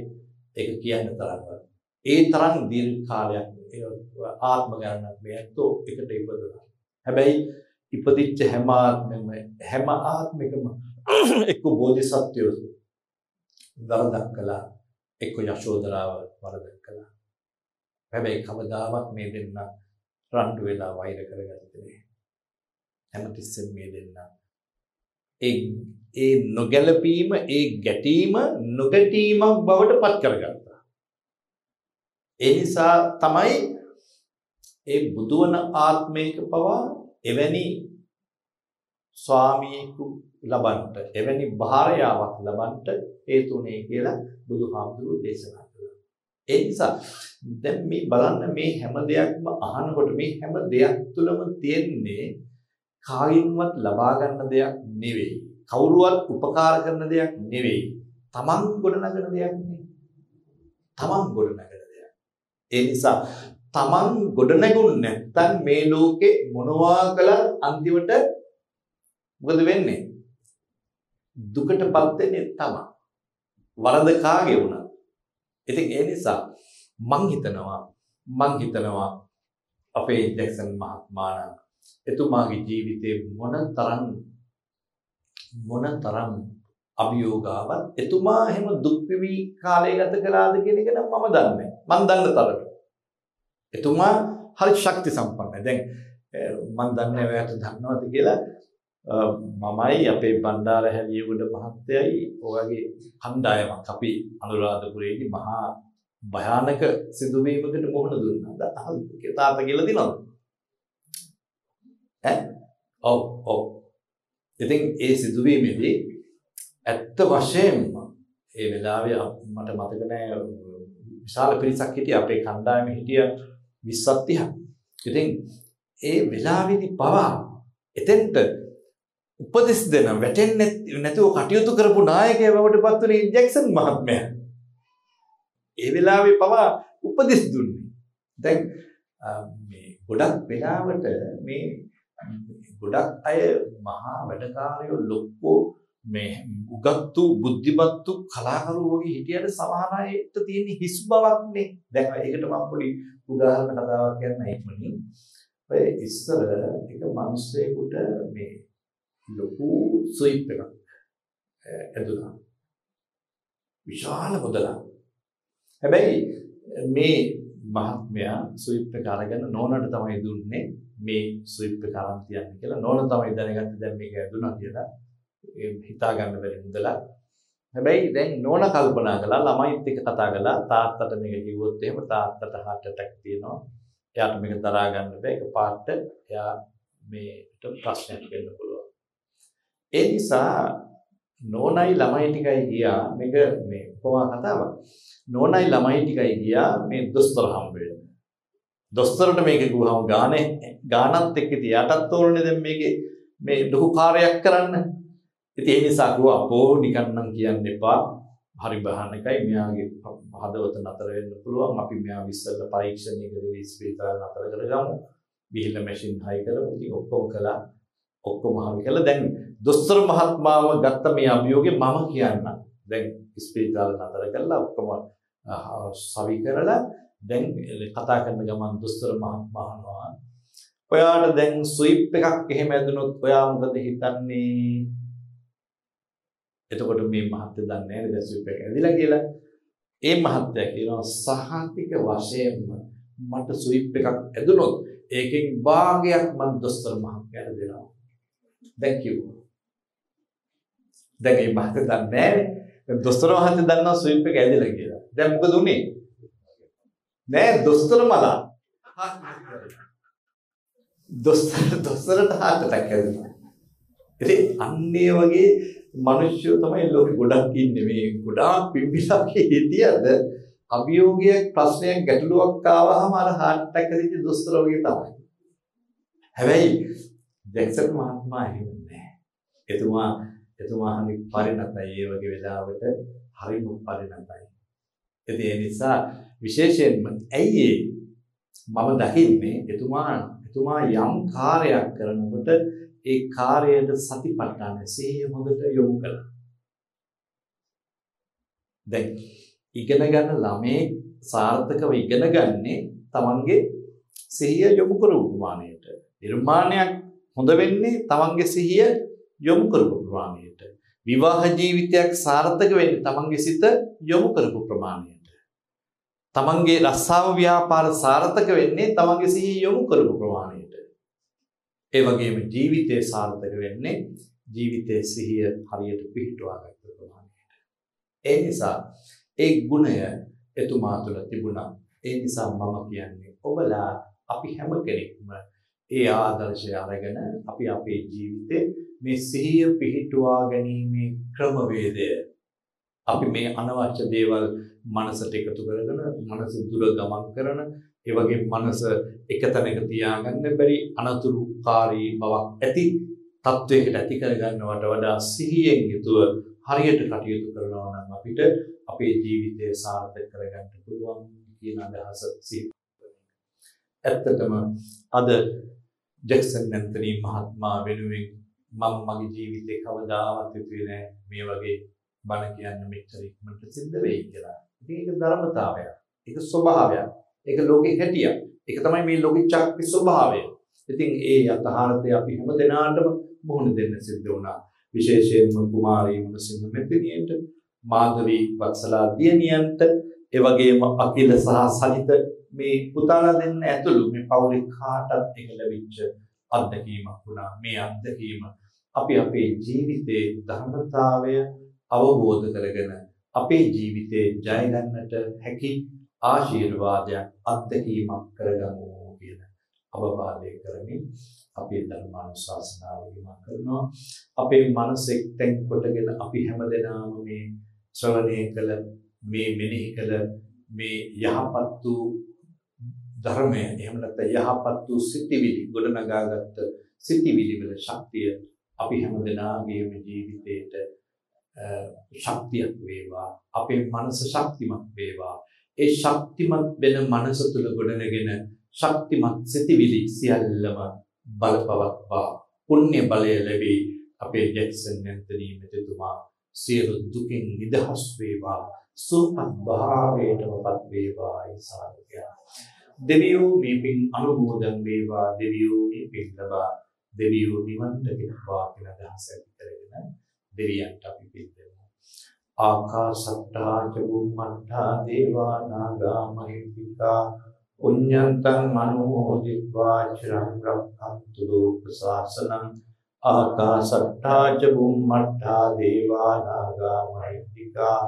ඒක කියන්න තරම්වත්. ඒ තරම් දීර්ඝ කාලයක් ආත්ම ගණනක් මේ ඇත්තෝ එකට ඉපදුණා. හැබැයි ඉපදිච්ච හැම ආත්මෙම හැම ආත්මිකම එක්ක බෝධිසත්වයෝ වරදක් කළා එක්ක යශෝදරාව වරදක් කළා. හැබැයි කවදාවත් මේ දෙන්න රණ්ඩු වෙලා වෛර කරගත්තේ නෑ. හැමතිස්සෙම මේ දෙන්න ඒ ඒ නොගැලපීම ඒ ගැටීම නොගැටීමක් බවට පත් කරගත්තා. ඒ නිසා තමයි ඒ බුදුවන ආත්මයක පවා එවැනි ස්වාමියෙකු ලබන්ට එවැනි භාර්යාවක් ලබන්ට හේතුනේ කියලා බුදුහාමුදුරුවෝ දේශනා කළා. ඒ නිසා දැන් මේ බලන්න මේ හැම දෙයක්ම අහනකොට මේ හැම දෙයක් තුළම තියෙන්නේ කායින්වත් ලබා ගන්න දෙයක් නෙවෙයි. කවුරුවත් උපකාර කරන දෙයක් නෙවෙයි. තමන් ගොඩනගන දෙයක් නෙවෙයි. තමන් ගොඩනගන දෙයක්. ඒ නිසා තමන් ගොඩනැගුණ නැත්නම් මේ ලෝකේ මොනවා කළත් අන්තිමට මොකද වෙන්නේ? දුකටපත් වෙන්නේ තමයි. වරද කාගේ වුණත්. ඉතින් ඒ නිසා මං හිතනවා මං හිතනවා අපේ ජැක්සන් මහත්මයාණන් එතුමාගේ ජීවිතේ මොන තරම් මොන තරම් අභියෝගාවත් එතුමා එහෙම දුක් විවි කාලය ගත කළාද කියන එක නම් මම දන්නේ මම දන්න තරමට. එතුමා හරි ශක්ති සම්පන්නයි. දැන් මම දන්නේ ඔයාලට දන්නවද කියලා මමයි අපේ බණ්ඩාර හැලියගොඩ මහත්තයයි ඔයගේ කණ්ඩායමක් අපි අනුරාධපුරයේදී මහා භයානක සිදුවීමකට මුහුණ දුන්නා. අහල් තාත්තා කියලා දිනවද? ඈ? ඔව් ඔව්. ඉතින් ඒ සිදුවීමේදී ඇත්ත වශයෙන්ම ඒ වෙලාවේ මට මතක නෑ විශාල පිරිසක් හිටිය අපේ කණ්ඩායමේ හිටිය 20ක් 30ක්. ඉතින් ඒ වෙලාවේදී පවා එතෙන්ට උපදෙස් දෙන වැටෙන්නේ නැතුව කටයුතු කරපු නායකයා බවට පත් වුණේ ජැක්සන් මහත්මයා. ඒ වෙලාවේ පවා උපදෙස් දුන්නේ. දැන් මේ ගොඩක් වෙලාවට මේ ගොඩක් අය මහා වැඩකාරයෝ ලොක්කෝ මේ උගත්තු බුද්ධිමත්තු කලාකරුවෝ වගේ හිටියට සමහර අයට තියෙන හිස් බවක් නේ. දැන් ඒකට මම පොඩි උදාහරණ කතාවක් කියන්න ඉක්මනින්. ඔය ඉස්සර එක මිනිස්සෙකුට මේ ලොකු ස්විප් එකක් ඇදුනා. විශාල මුදලක්. හැබැයි මේ මහත්මයා ස්විප් එක අරගෙන නෝනට තමයි දුන්නේ මේ ස්විප් එක අරන් තියන්න කියලා. නෝන තමයි දැනගත්තේ දැන් මේක ඇදුනා කියලා. හිතා ගන්න බැරි මුදලක්. හැබැයි දැන් නෝන කල්පනා කළා ළමයිත් එක්ක කතා කළා තාත්තට මේක කිව්වොත් එහෙම තාත්තට heart attack තියෙනවා. එයාට මේක දරා ගන්න බෑ. ඒක පාට එයා මේට ප්‍රශ්නයක් වෙන්න පුළුවන්. ඒ නිසා නෝනයි ළමයි ටිකයි ගියා මේක මේ උපමා කතාවක්. නෝනයි ළමයි ටිකයි ගියා මේ දොස්තර හම්බ වෙන්න. දොස්තරට මේක ගුවහම ගානේ ගානත් එක්ක තියාටත් ඕනේ දැන් මේකේ මේ ලොකු කාර්යයක් කරන්න. ඉතින් ඒ නිසා ගුවා අපෝ නිකන් නම් කියන්න එපා. හරි භයානකයි මෙයාගේ හදවත නතර වෙන්න පුළුවන්. අපි මෙයා විශ්සල පරීක්ෂණය කරේ ස්පීකර් නතර කරගමු. බිහිල්ල මැෂින් හයි කරමු. ඉතින් ඔක්කොම කළා. ඔක්කොම හරි කළා. දැන් දොස්තර මහත්මාව ගත්ත මේ අභියෝගේ මම කියන්න. දැන් ස්පීකර් නතර කළා. ඔක්කොම සවි කරලා දැන් කතා කරන ගමන් දොස්තර මහත්මයා අහනවා ඔයාට දැන් ස්විප් එකක් එහෙම ඇදුනොත් ඔයා මොකද හිතන්නේ එතකොට මේ මහත්තයා දන්නේ නැහැ දැන් ස්විප් එක ඇදිලා කියලා ඒ මහත්තයා කියනවා සහතික වශයෙන්ම මට ස්විප් එකක් ඇදුනොත් ඒකෙන් භාගයක් මම දොස්තර මහත්තයාට දෙනවා දැන් කිව්වා. දැන් මේ මහත්තයා දන්නේ නැහැ දොස්තර මහත්තයා දන්නවා ස්විප් එක ඇදිලා කියලා. දැන් මොකද උනේ? නෑ දොස්තර මලා. දොස්තර දොස්තරට හාට ටැක් ඇදුනා. ඉතින් අන්නේ වගේ මිනිස්සු තමයි ලෝකෙ ගොඩක් ඉන්නේ. මේ ගොඩාක් පිම්බිලා හිටියද අභියෝගයක් ප්‍රශ්නයක් ගැටලුවක් ආවහම අර හાર્ට් ඇටැක් ඇදිච්ච දොස්තර වගේ තමයි. හැබැයි ජැක්සන් මහත්මයා එහෙම නෑ. එතුමා එතුමා හරි පරිණතයි ඒ වගේ වෙලාවට හරිම පරිණතයි. ඉතින් ඒ නිසා විශේෂයෙන්ම ඇයි මම දකින්නේ එතුමා එතුමා යම් කාර්යයක් කරනකොට ඒ කාර්යයට සතිපට්ඨාන සිහිය හොඳට යොමු කළා. දැන් ඉගෙන ගන්න ළමේ සාර්ථකව ඉගෙන ගන්නේ තමන්ගේ සිහිය යොමු කරපු ප්‍රමාණයට. නිර්මාණයක් හොඳ වෙන්නේ තමන්ගේ සිහිය යොමු කරපු ප්‍රමාණයට. විවාහ ජීවිතයක් සාර්ථක වෙන්නේ තමන්ගේ සිත යොමු කරපු ප්‍රමාණයට. තමන්ගේ රස්සාව ව්‍යාපාර සාර්ථක වෙන්නේ තමන්ගේ සිහිය යොමු කරපු ප්‍රමාණයට. ඒ වගේම ජීවිතය සාර්ථක වෙන්නේ ජීවිතයේ සිහිය හරියට පිහිටුවා ගන්න ප්‍රමාණයට. ඒ නිසා ඒ ගුණය එතුමා තුළ තිබුණා. ඒ නිසා මම කියන්නේ ඔබලා අපි හැම කෙනෙක්ම ඒ ආදර්ශය අරගෙන අපි අපේ ජීවිතේ මේ සිහිය පිහිටුවා ගැනීමේ ක්‍රමවේදය අපි මේ අනවශ්‍ය දේවල් මනසට එකතු කරගෙන මනස දුර ගමන් කරන ඒ වගේ මනස එක තැනක තියාගන්න බැරි අනතුරුකාරී බවක් ඇති තත්වයකට ඇති කරගන්නවට වඩා සිහියෙන් යුතුව හරියට කටයුතු කරනවා නම් අපිට අපේ ජීවිතය සාර්ථක කරගන්න පුළුවන් කියන අදහස සිහි ඇත්තටම අද ජැක්සන් නැන්තනි මහත්මයා වෙනුවෙන් මම මගේ ජීවිතේ කවදාවත් හිතුවේ නෑ මේ වගේ බණ කියන්න මෙච්චර ඉක්මනට සිද්ධ වෙයි කියලා. ඉතින් ඒක ධර්මතාවයක්. ඒක ස්වභාවයක්. ඒක ලෝකේ හැටියක්. ඒක තමයි මේ ලෝකේ චක්ති ස්වභාවය. ඉතින් ඒ යථාර්ථය අපි හැම දිනාටම මුහුණ දෙන්න සිද්ධ වුණා. විශේෂයෙන්ම කුමාරී මුණසිංහ මෙතිනියට, මාධවී වත්සලා දියණියන්ට, ඒ වගේම අකිල සහ සලිත මේ පුතාලා දෙන්න ඇතුළු මේ පවුලේ කාටත් එක ලැබිච්ච අත්දැකීමක් වුණා. මේ අත්දැකීම අපි අපේ ජීවිතේ ධර්මතාවය අවබෝධ කරගෙන අපේ ජීවිතේ ජය ගන්නට හැකි ආශිර්වාදයක් අත්දැකීමක් කරගමු කියන අවවාදය කරමින් අපේ ධර්මානුශාසනාව විමා කරනවා අපේ මනස එක්තෙන් කොටගෙන අපි හැමදෙනාම මේ ශ්‍රවණය කළ මේ මෙනෙහි කළ මේ යහපත් වූ ධර්මය. එහෙම නැත්නම් යහපත් වූ සිතිවිලි ගොඩනගාගත්ත සිතිවිලි වල ශක්තිය අපි හැමදෙනාගේම ජීවිතේට ශක්තියක් වේවා. අපේ මනස ශක්තිමත් වේවා. ඒ ශක්තිමත් වෙන මනස තුල ගොඩනගෙන ශක්තිමත් සිතිවිලි සියල්ලම බලපවත්වා. පුණ්‍ය බලය ලැබී අපේ ජැක්සන් නැන්තනී මෙතුමා සියලු දුකින් නිදහස් වේවා. සුවපත් භාවයටමපත් වේවා. ඒ සාධකයා. දෙවියෝ මේ පින් අනුමෝදන් වේවා දෙවියෝ මේ පින් ලබා දෙවියෝ නිවන් දකිනවා කියලා අදහස ඇති කරගෙන දෙවියන්ට අපි පින් දෙමු. ආකාසට්ටා චුම්මට්ටා දේවා නාග මහිත්‍තිකා පුඤ්ඤන්තං මනෝදිත්වා චිරං රක්ඛන්තු ලෝක සාසනං ආකාසට්ටා චුම්මට්ටා දේවා නාග මහිත්‍තිකා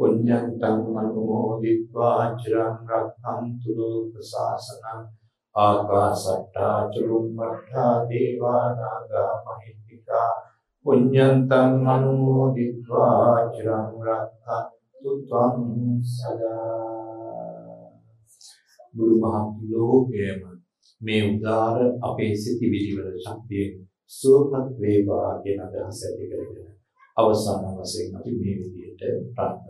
පුඤ්ඤන්තං මනෝදිත්වා චිරං රක්ඛන්තු ලෝක සාසනං ආකාසට්ටා චුම්මට්ටා දේවා නාග මහිත්‍තිකා පුඤ්ඤන්තං අනුමෝදිत्वा චිරං රක්ඛන්තු ත්වං සදා බුදු මහත් ලෝකයේම මේ උදාර අපේ සිටිවිලි වල ශක්තියෙන් සුවපත් වේවා කියන අදහස ඇති කරගෙන අවසාන වශයෙන් අපි මේ විදිහට ප්‍රාර්ථනා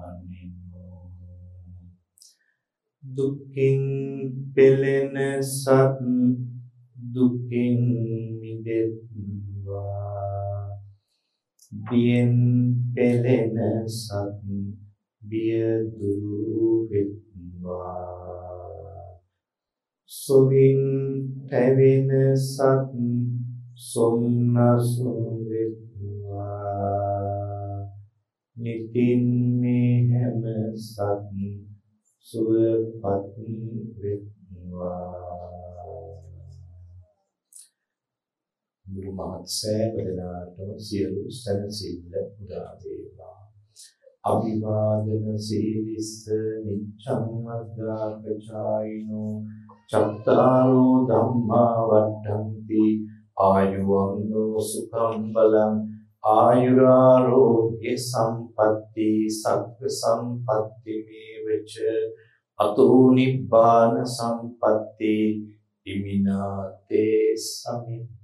දුක්ඛින් පෙලෙන සත් දුක්ඛින් මිදෙත්වා. බියෙන් පෙළෙන සත් බිය දුරු වෙත්වා. සොවින් පැවෙන සත් සොම්නසුන් වෙත්වා. නිතින් මේ හැම සත් සුවපත් වෙත්වා. මුළු මහත් සෑබදනාටම සියලු සැනසෙල්ල උදා වේවා. අභිවාදන සීලිස්ස නිච්ඡං වද්දාපචායිනෝ චත්තාරෝ ධම්මා වට්ටන්ති ආයුවන්නෝ සුඛං බලං ආයුරාරෝග්‍ය සම්පatti සග්ග සම්පatti මේවච අතෝ නිබ්බාන සම්පatti ඉමිනාතේ සමිත්